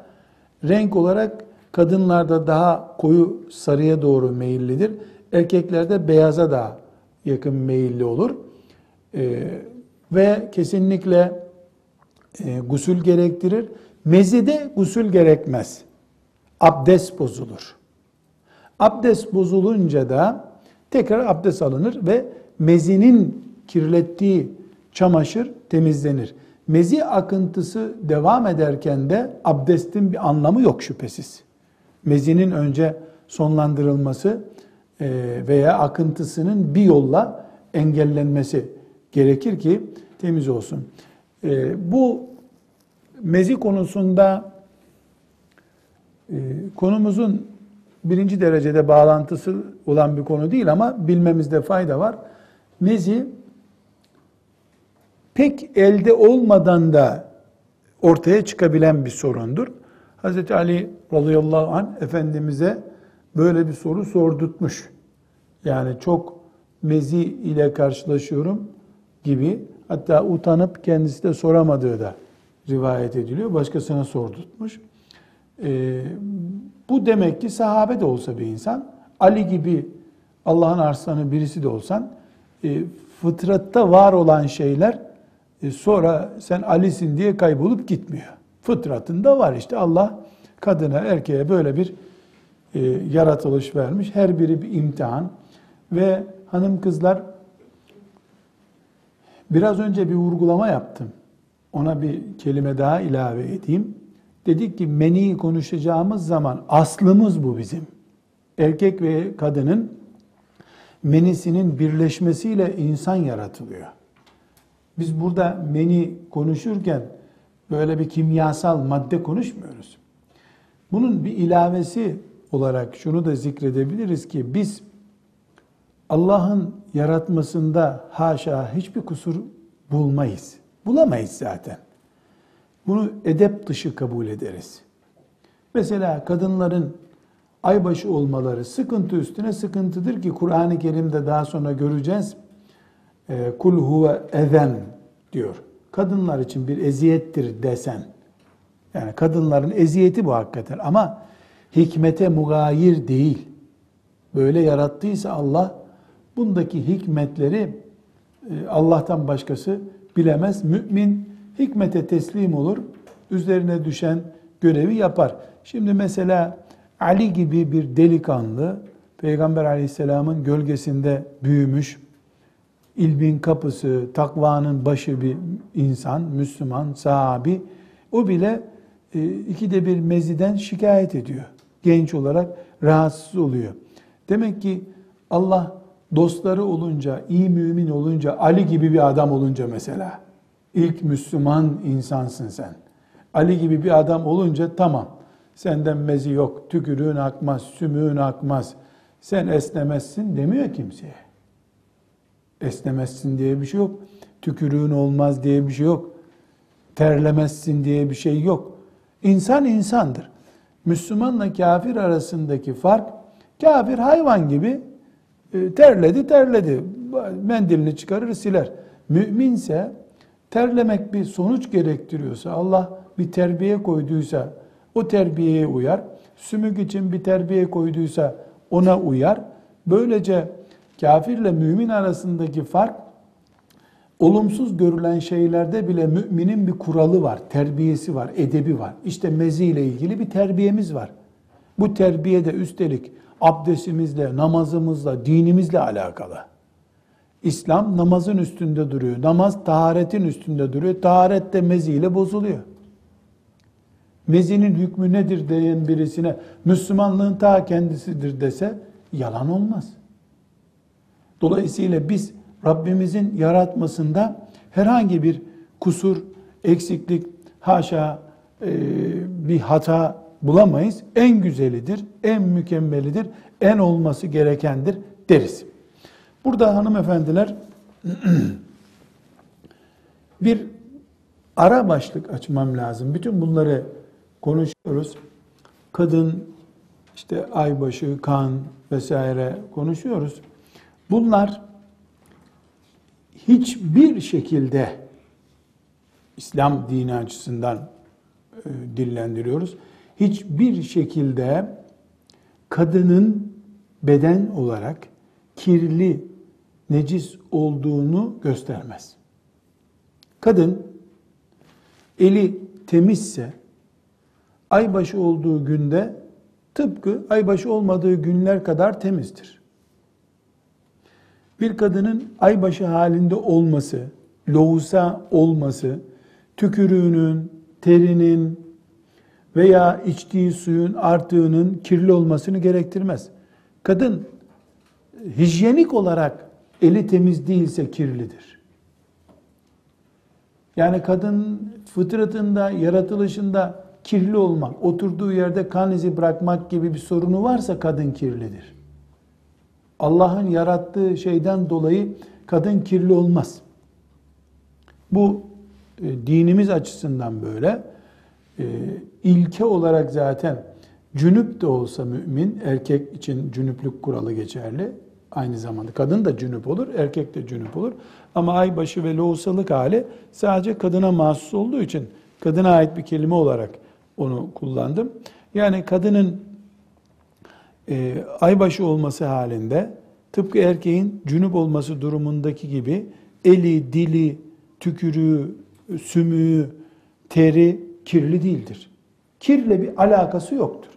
renk olarak kadınlarda daha koyu sarıya doğru meyillidir. Erkeklerde beyaza daha yakın meyilli olur. Ee, ve kesinlikle e, gusül gerektirir. Mezide gusül gerekmez. Abdest bozulur. Abdest bozulunca da tekrar abdest alınır ve mezinin kirlettiği çamaşır temizlenir. Mezi akıntısı devam ederken de abdestin bir anlamı yok şüphesiz. Mezinin önce sonlandırılması e, veya akıntısının bir yolla engellenmesi gerekir ki temiz olsun. E, bu mezi konusunda e, konumuzun birinci derecede bağlantısı olan bir konu değil ama bilmemizde fayda var. Mezi pek elde olmadan da ortaya çıkabilen bir sorundur. Hz. Ali radıyallahu anh Efendimiz'e böyle bir soru sordurtmuş. Yani çok mezi ile karşılaşıyorum gibi hatta utanıp kendisi de soramadığı da rivayet ediliyor. Başkasına sordurtmuş. Ee, bu demek ki sahabe de olsa bir insan, Ali gibi Allah'ın arslanı birisi de olsan, e, fıtratta var olan şeyler e, sonra sen Ali'sin diye kaybolup gitmiyor. Fıtratında var işte Allah kadına erkeğe böyle bir e, yaratılış vermiş. Her biri bir imtihan ve hanım kızlar biraz önce bir vurgulama yaptım. Ona bir kelime daha ilave edeyim. Dedik ki meni konuşacağımız zaman aslımız bu bizim. Erkek ve kadının menisinin birleşmesiyle insan yaratılıyor. Biz burada meni konuşurken böyle bir kimyasal madde konuşmuyoruz. Bunun bir ilavesi olarak şunu da zikredebiliriz ki biz Allah'ın yaratmasında haşa hiçbir kusur bulmayız. Bulamayız zaten. Bunu edep dışı kabul ederiz. Mesela kadınların aybaşı olmaları sıkıntı üstüne sıkıntıdır ki Kur'an-ı Kerim'de daha sonra göreceğiz. Ee, Kul huve ezen diyor. Kadınlar için bir eziyettir desen. Yani kadınların eziyeti bu hakikaten ama hikmete mugayir değil. Böyle yarattıysa Allah bundaki hikmetleri e, Allah'tan başkası bilemez. Mümin hikmete teslim olur. Üzerine düşen görevi yapar. Şimdi mesela Ali gibi bir delikanlı Peygamber aleyhisselamın gölgesinde büyümüş, ilmin kapısı, takvanın başı bir insan, Müslüman, sahabi, o bile e, ikide bir meziden şikayet ediyor. Genç olarak rahatsız oluyor. Demek ki Allah dostları olunca, iyi mümin olunca, Ali gibi bir adam olunca mesela, ilk Müslüman insansın sen. Ali gibi bir adam olunca tamam, senden mezi yok, tükürüğün akmaz, sümüğün akmaz, sen esnemezsin demiyor kimseye. Esnemezsin diye bir şey yok. Tükürüğün olmaz diye bir şey yok. Terlemezsin diye bir şey yok. İnsan insandır. Müslümanla kafir arasındaki fark, kafir hayvan gibi terledi terledi, mendilini çıkarır siler. Müminse terlemek bir sonuç gerektiriyorsa, Allah bir terbiye koyduysa o terbiyeye uyar. Sümük için bir terbiye koyduysa ona uyar. Böylece kafirle mümin arasındaki fark olumsuz görülen şeylerde bile müminin bir kuralı var, terbiyesi var, edebi var. İşte mezi ile ilgili bir terbiyemiz var. Bu terbiye de üstelik abdestimizle, namazımızla, dinimizle alakalı. İslam namazın üstünde duruyor. Namaz taharetin üstünde duruyor. Taharet de mezi ile bozuluyor. Mezinin hükmü nedir diyen birisine Müslümanlığın ta kendisidir dese yalan olmaz. Dolayısıyla biz Rabbimizin yaratmasında herhangi bir kusur, eksiklik, haşa e, bir hata bulamayız. En güzelidir, en mükemmelidir, en olması gerekendir deriz. Burada hanımefendiler bir ara başlık açmam lazım. Bütün bunları konuşuyoruz. Kadın, işte aybaşı, kan vesaire konuşuyoruz. Bunlar hiçbir şekilde İslam dini açısından e, dillendiriyoruz. Hiçbir şekilde kadının beden olarak kirli, necis olduğunu göstermez. Kadın eli temizse aybaşı olduğu günde tıpkı aybaşı olmadığı günler kadar temizdir. Bir kadının aybaşı halinde olması, lohusa olması, tükürüğünün, terinin veya içtiği suyun arttığının kirli olmasını gerektirmez. Kadın hijyenik olarak eli temiz değilse kirlidir. Yani kadın fıtratında, yaratılışında kirli olmak, oturduğu yerde kan izi bırakmak gibi bir sorunu varsa kadın kirlidir. Allah'ın yarattığı şeyden dolayı kadın kirli olmaz. Bu e, dinimiz açısından böyle. E, ilke olarak zaten cünüp de olsa mümin, erkek için cünüplük kuralı geçerli. Aynı zamanda kadın da cünüp olur, erkek de cünüp olur. Ama aybaşı ve lohusalık hali sadece kadına mahsus olduğu için kadına ait bir kelime olarak onu kullandım. Yani kadının e, aybaşı olması halinde tıpkı erkeğin cünüp olması durumundaki gibi eli, dili, tükürüğü, sümüğü, teri kirli değildir. Kirle bir alakası yoktur.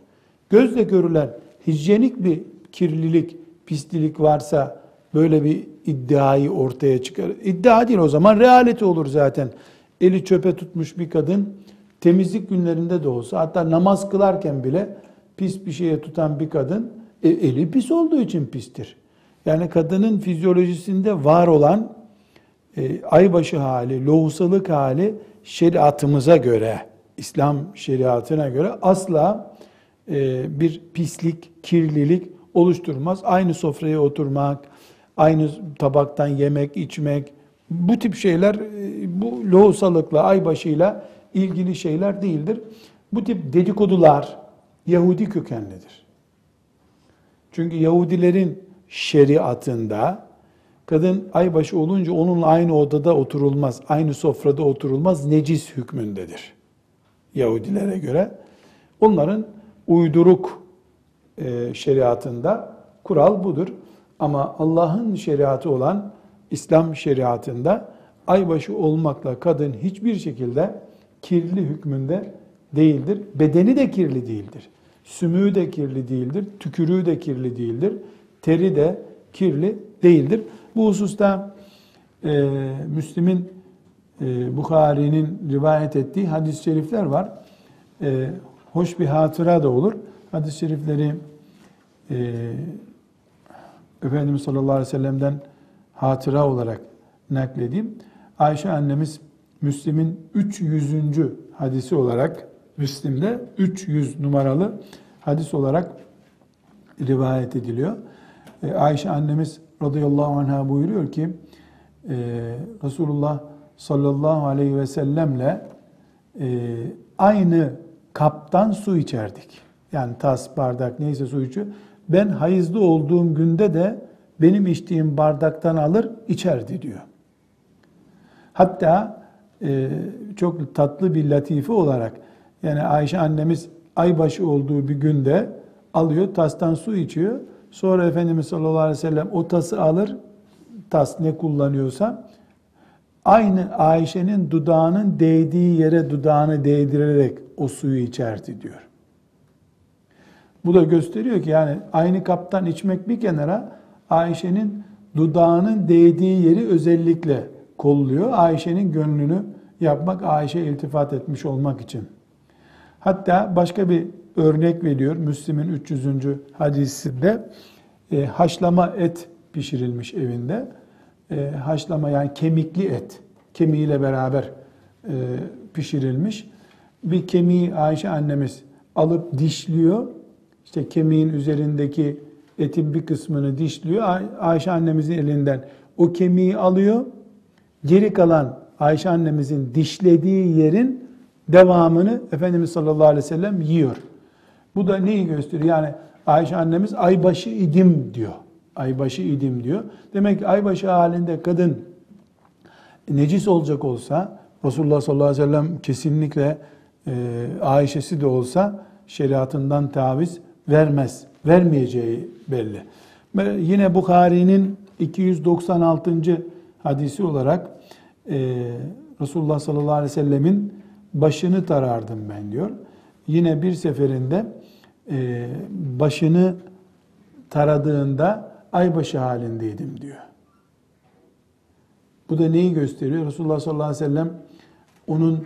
Gözle görülen hijyenik bir kirlilik, pislilik varsa böyle bir iddiayı ortaya çıkar. İddia değil o zaman realite olur zaten. eli çöpe tutmuş bir kadın temizlik günlerinde de olsa hatta namaz kılarken bile pis bir şeye tutan bir kadın e, eli pis olduğu için pistir. Yani kadının fizyolojisinde var olan e, aybaşı hali, lohusalık hali şeriatımıza göre, İslam şeriatına göre asla e, bir pislik, kirlilik oluşturmaz. Aynı sofraya oturmak, aynı tabaktan yemek, içmek, bu tip şeyler e, bu lohusalıkla, aybaşıyla ilgili şeyler değildir. Bu tip dedikodular Yahudi kökenlidir. Çünkü Yahudilerin şeriatında kadın aybaşı olunca onunla aynı odada oturulmaz, aynı sofrada oturulmaz, necis hükmündedir. Yahudilere göre. Onların uyduruk e, şeriatında kural budur. Ama Allah'ın şeriatı olan İslam şeriatında aybaşı olmakla kadın hiçbir şekilde kirli hükmünde değildir. Bedeni de kirli değildir. Sümüğü de kirli değildir. Tükürüğü de kirli değildir. Teri de kirli değildir. Bu hususta e, Müslim'in, e, Bukhari'nin rivayet ettiği hadis-i şerifler var. E, hoş bir hatıra da olur. Hadis-i şerifleri e, Efendimiz sallallahu aleyhi ve sellem'den hatıra olarak nakledeyim. Ayşe annemiz Müslim'in 300. hadisi olarak Müslim'de 300 numaralı hadis olarak rivayet ediliyor. E, Ayşe annemiz radıyallahu anh'a buyuruyor ki Resulullah sallallahu aleyhi ve sellemle e, aynı kaptan su içerdik. Yani tas, bardak neyse su içiyor. Ben hayızlı olduğum günde de benim içtiğim bardaktan alır içerdi diyor. Hatta e, çok tatlı bir latife olarak yani Ayşe annemiz aybaşı olduğu bir günde alıyor tastan su içiyor. Sonra Efendimiz sallallahu aleyhi ve sellem o tası alır, tas ne kullanıyorsa aynı Ayşe'nin dudağının değdiği yere dudağını değdirerek o suyu içerdi diyor. Bu da gösteriyor ki yani aynı kaptan içmek bir kenara Ayşe'nin dudağının değdiği yeri özellikle kolluyor. Ayşe'nin gönlünü yapmak, Ayşe iltifat etmiş olmak için. Hatta başka bir örnek veriyor. Müslim'in 300. hadisinde e, haşlama et pişirilmiş evinde. E, haşlama yani kemikli et, kemiğiyle beraber e, pişirilmiş. Bir kemiği Ayşe annemiz alıp dişliyor. İşte kemiğin üzerindeki etin bir kısmını dişliyor. Ay- Ayşe annemizin elinden o kemiği alıyor. Geri kalan Ayşe annemizin dişlediği yerin devamını Efendimiz sallallahu aleyhi ve sellem yiyor. Bu da neyi gösteriyor? Yani Ayşe annemiz aybaşı idim diyor. Aybaşı idim diyor. Demek ki aybaşı halinde kadın necis olacak olsa Resulullah sallallahu aleyhi ve sellem kesinlikle e, Ayşe'si de olsa şeriatından taviz vermez. Vermeyeceği belli. Yine Bukhari'nin 296. hadisi olarak e, Resulullah sallallahu aleyhi ve sellemin başını tarardım ben diyor. Yine bir seferinde e, başını taradığında aybaşı halindeydim diyor. Bu da neyi gösteriyor? Resulullah sallallahu aleyhi ve sellem onun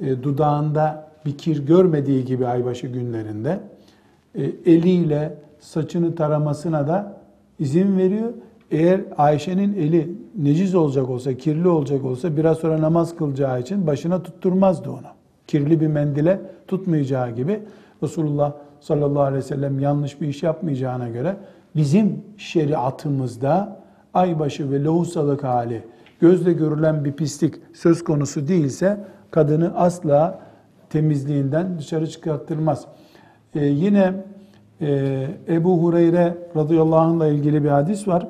e, dudağında bir kir görmediği gibi aybaşı günlerinde e, eliyle saçını taramasına da izin veriyor. Eğer Ayşe'nin eli neciz olacak olsa, kirli olacak olsa biraz sonra namaz kılacağı için başına tutturmazdı onu. Kirli bir mendile tutmayacağı gibi Resulullah sallallahu aleyhi ve sellem yanlış bir iş yapmayacağına göre bizim şeriatımızda aybaşı ve lohusalık hali gözle görülen bir pislik söz konusu değilse kadını asla temizliğinden dışarı çıkarttırmaz. Ee, yine e, Ebu Hureyre radıyallahu anh'la ilgili bir hadis var.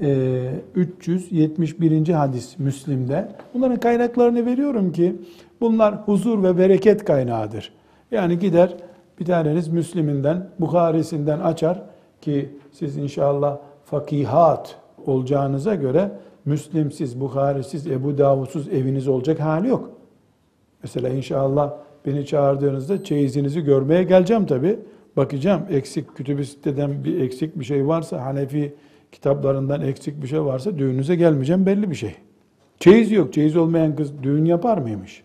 Ee, 371. hadis Müslim'de. Bunların kaynaklarını veriyorum ki bunlar huzur ve bereket kaynağıdır. Yani gider bir taneniz Müslim'inden, Bukhari'sinden açar ki siz inşallah fakihat olacağınıza göre Müslimsiz, Bukhari'siz, Ebu Davud'suz eviniz olacak hali yok. Mesela inşallah beni çağırdığınızda çeyizinizi görmeye geleceğim tabi. Bakacağım eksik kütüb-i siteden bir eksik bir şey varsa, Hanefi kitaplarından eksik bir şey varsa düğününüze gelmeyeceğim belli bir şey. Çeyiz yok. Çeyiz olmayan kız düğün yapar mıymış?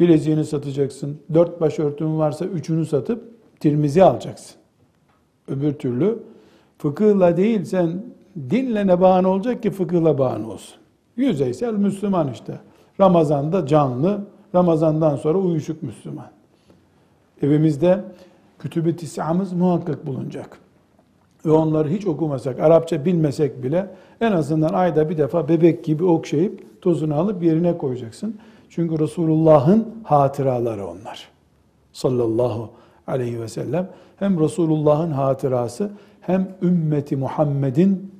Bileziğini satacaksın. Dört başörtün varsa üçünü satıp tirmizi alacaksın. Öbür türlü fıkıhla değil sen dinle ne bahane olacak ki fıkıhla bahane olsun. Yüzeysel Müslüman işte. Ramazan'da canlı, Ramazan'dan sonra uyuşuk Müslüman. Evimizde kütüb-i tis'amız muhakkak bulunacak. Ve onları hiç okumasak, Arapça bilmesek bile en azından ayda bir defa bebek gibi okşayıp tozunu alıp yerine koyacaksın. Çünkü Resulullah'ın hatıraları onlar. Sallallahu aleyhi ve sellem. Hem Resulullah'ın hatırası hem ümmeti Muhammed'in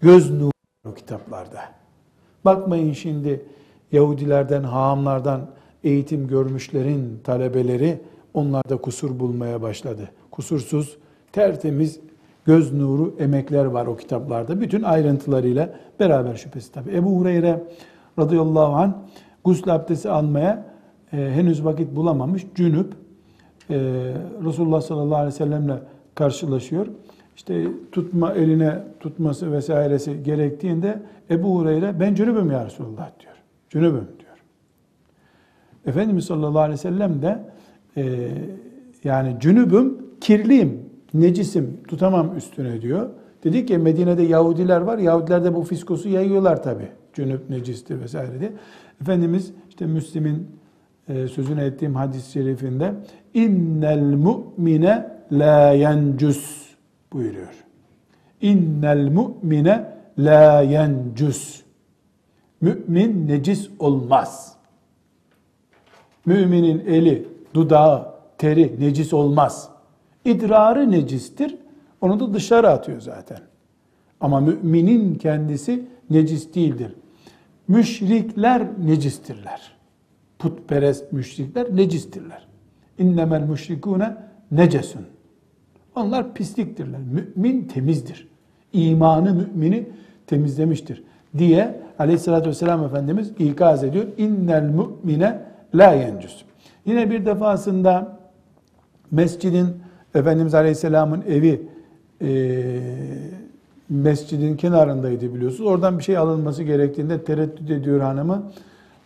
göz nuru kitaplarda. Bakmayın şimdi Yahudilerden, haamlardan eğitim görmüşlerin talebeleri onlarda kusur bulmaya başladı. Kusursuz, tertemiz göz nuru emekler var o kitaplarda. Bütün ayrıntılarıyla beraber şüphesi tabi. Ebu Hureyre radıyallahu anh gusül abdesti almaya e, henüz vakit bulamamış. Cünüp e, Resulullah sallallahu aleyhi ve sellemle karşılaşıyor. İşte tutma eline tutması vesairesi gerektiğinde Ebu Hureyre ben cünübüm ya Resulullah diyor. Cünübüm diyor. Efendimiz sallallahu aleyhi ve sellem de e, yani cünübüm kirliyim, necisim, tutamam üstüne diyor. Dedi ki Medine'de Yahudiler var. Yahudiler de bu fiskosu yayıyorlar tabi. Cünüp necistir vesaire diye. Efendimiz işte Müslim'in sözünü ettiğim hadis-i şerifinde innel mu'mine la yencus buyuruyor. İnnel mu'mine la yencus. Mümin necis olmaz. Müminin eli, dudağı, teri necis olmaz. İdrarı necistir. Onu da dışarı atıyor zaten. Ama müminin kendisi necis değildir. Müşrikler necistirler. Putperest müşrikler necistirler. İnnemel müşrikune necesun. Onlar pisliktirler. Mümin temizdir. İmanı mümini temizlemiştir diye aleyhissalatü vesselam Efendimiz ikaz ediyor. İnnel mu'mine la yencüs. Yine bir defasında mescidin Efendimiz Aleyhisselam'ın evi e, mescidin kenarındaydı biliyorsunuz. Oradan bir şey alınması gerektiğinde tereddüt ediyor hanımı.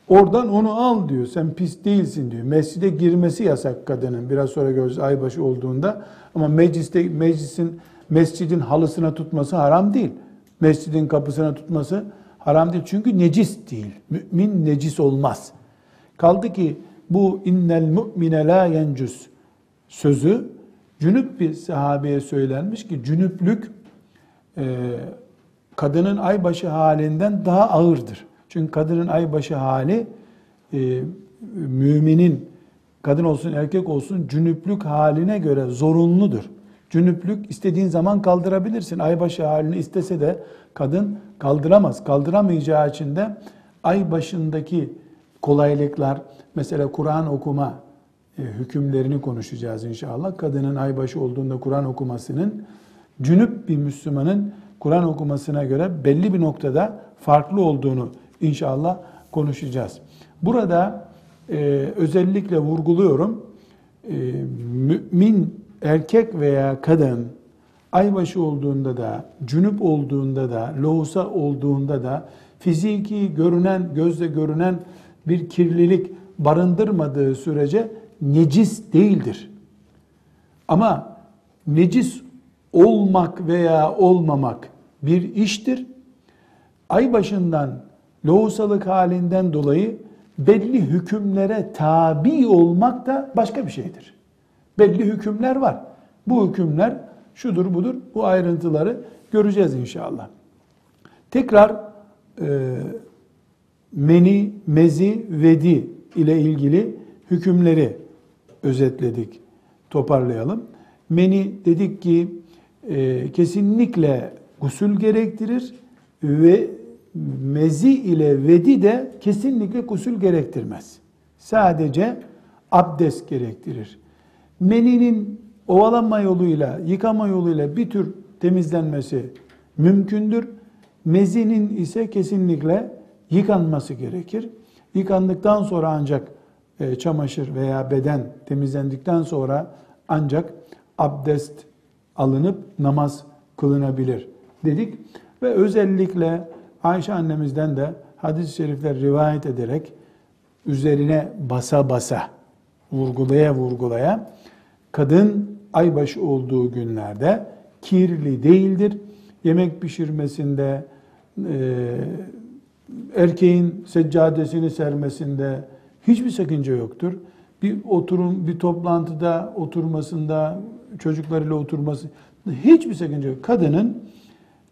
Oradan onu al diyor. Sen pis değilsin diyor. Mescide girmesi yasak kadının. Biraz sonra göreceğiz aybaşı olduğunda. Ama mecliste meclisin mescidin halısına tutması haram değil. Mescidin kapısına tutması haram değil. Çünkü necis değil. Mümin necis olmaz. Kaldı ki bu innel mu'mine la yencus sözü cünüp bir sahabeye söylenmiş ki cünüplük e, kadının aybaşı halinden daha ağırdır. Çünkü kadının aybaşı hali e, müminin kadın olsun erkek olsun cünüplük haline göre zorunludur. Cünüplük istediğin zaman kaldırabilirsin. Aybaşı halini istese de kadın kaldıramaz. Kaldıramayacağı için de ay başındaki kolaylıklar, mesela Kur'an okuma e, hükümlerini konuşacağız inşallah. Kadının aybaşı olduğunda Kur'an okumasının cünüp bir Müslümanın Kur'an okumasına göre belli bir noktada farklı olduğunu inşallah konuşacağız. Burada e, özellikle vurguluyorum. E, mümin erkek veya kadın aybaşı olduğunda da, cünüp olduğunda da, lohusa olduğunda da fiziki görünen, gözle görünen bir kirlilik barındırmadığı sürece necis değildir. Ama necis olmak veya olmamak bir iştir. Ay başından lohusalık halinden dolayı belli hükümlere tabi olmak da başka bir şeydir. Belli hükümler var. Bu hükümler şudur budur bu ayrıntıları göreceğiz inşallah. Tekrar e, meni, mezi, vedi ile ilgili hükümleri özetledik, toparlayalım. Meni dedik ki e, kesinlikle gusül gerektirir ve mezi ile vedi de kesinlikle gusül gerektirmez. Sadece abdest gerektirir. Meninin ovalanma yoluyla, yıkama yoluyla bir tür temizlenmesi mümkündür. Mezinin ise kesinlikle yıkanması gerekir. Yıkandıktan sonra ancak e, çamaşır veya beden temizlendikten sonra ancak abdest alınıp namaz kılınabilir dedik. Ve özellikle Ayşe annemizden de hadis-i şerifler rivayet ederek üzerine basa basa, vurgulaya vurgulaya kadın aybaşı olduğu günlerde kirli değildir. Yemek pişirmesinde, e, erkeğin seccadesini sermesinde hiçbir sakınca yoktur. Bir oturum, bir toplantıda oturmasında, çocuklarıyla oturması hiçbir sakınca yok. Kadının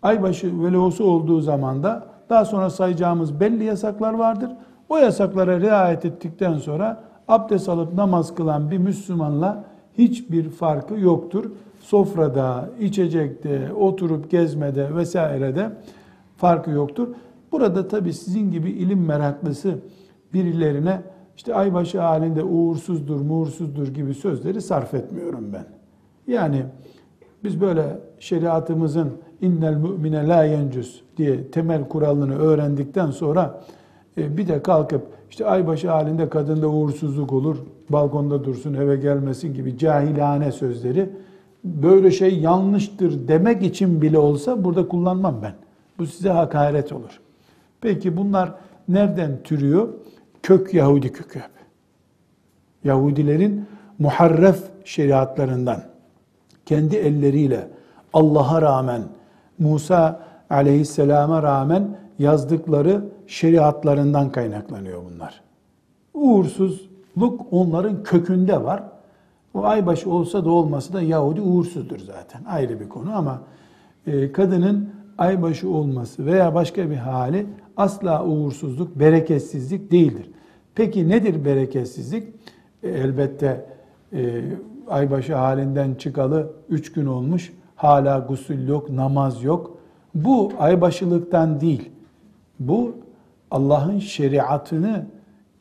aybaşı velosu olduğu zaman da daha sonra sayacağımız belli yasaklar vardır. O yasaklara riayet ettikten sonra abdest alıp namaz kılan bir Müslümanla hiçbir farkı yoktur. Sofrada, içecekte, oturup gezmede vesairede farkı yoktur. Burada tabi sizin gibi ilim meraklısı birilerine işte aybaşı halinde uğursuzdur, muğursuzdur gibi sözleri sarf etmiyorum ben. Yani biz böyle şeriatımızın innel mümine la yencüs diye temel kuralını öğrendikten sonra e, bir de kalkıp işte aybaşı halinde kadında uğursuzluk olur, balkonda dursun, eve gelmesin gibi cahilane sözleri böyle şey yanlıştır demek için bile olsa burada kullanmam ben. Bu size hakaret olur. Peki bunlar nereden türüyor? Kök Yahudi kökü hep. Yahudilerin muharref şeriatlarından kendi elleriyle Allah'a rağmen Musa aleyhisselama rağmen yazdıkları şeriatlarından kaynaklanıyor bunlar. Uğursuzluk onların kökünde var. O aybaşı olsa da olmasa da Yahudi uğursuzdur zaten. Ayrı bir konu ama e, kadının aybaşı olması veya başka bir hali asla uğursuzluk, bereketsizlik değildir. Peki nedir bereketsizlik? E, elbette e, aybaşı halinden çıkalı üç gün olmuş, hala gusül yok, namaz yok. Bu aybaşılıktan değil. Bu Allah'ın şeriatını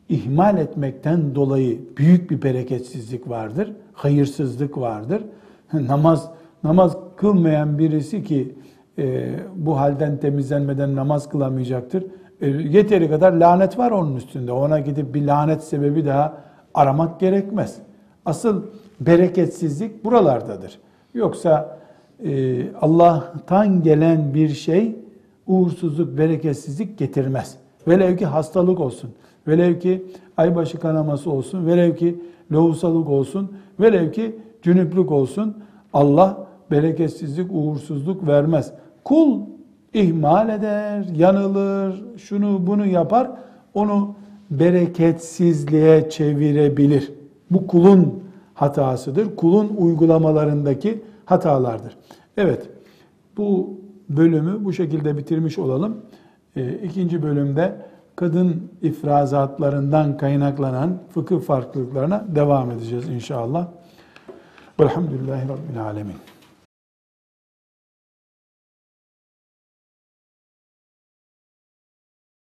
ihmal etmekten dolayı büyük bir bereketsizlik vardır, hayırsızlık vardır. namaz namaz kılmayan birisi ki e, bu halden temizlenmeden namaz kılamayacaktır. E, yeteri kadar lanet var onun üstünde. Ona gidip bir lanet sebebi daha aramak gerekmez. Asıl bereketsizlik buralardadır. Yoksa e, Allah'tan gelen bir şey uğursuzluk, bereketsizlik getirmez. Velev ki hastalık olsun, velev ki aybaşı kanaması olsun, velev ki lohusalık olsun, velev ki cünüplük olsun. Allah bereketsizlik, uğursuzluk vermez. Kul ihmal eder, yanılır, şunu bunu yapar, onu bereketsizliğe çevirebilir. Bu kulun hatasıdır. Kulun uygulamalarındaki hatalardır. Evet, bu bölümü bu şekilde bitirmiş olalım. E, ikinci bölümde kadın ifrazatlarından kaynaklanan fıkıh farklılıklarına devam edeceğiz inşallah. Velhamdülillahi Rabbil Alemin.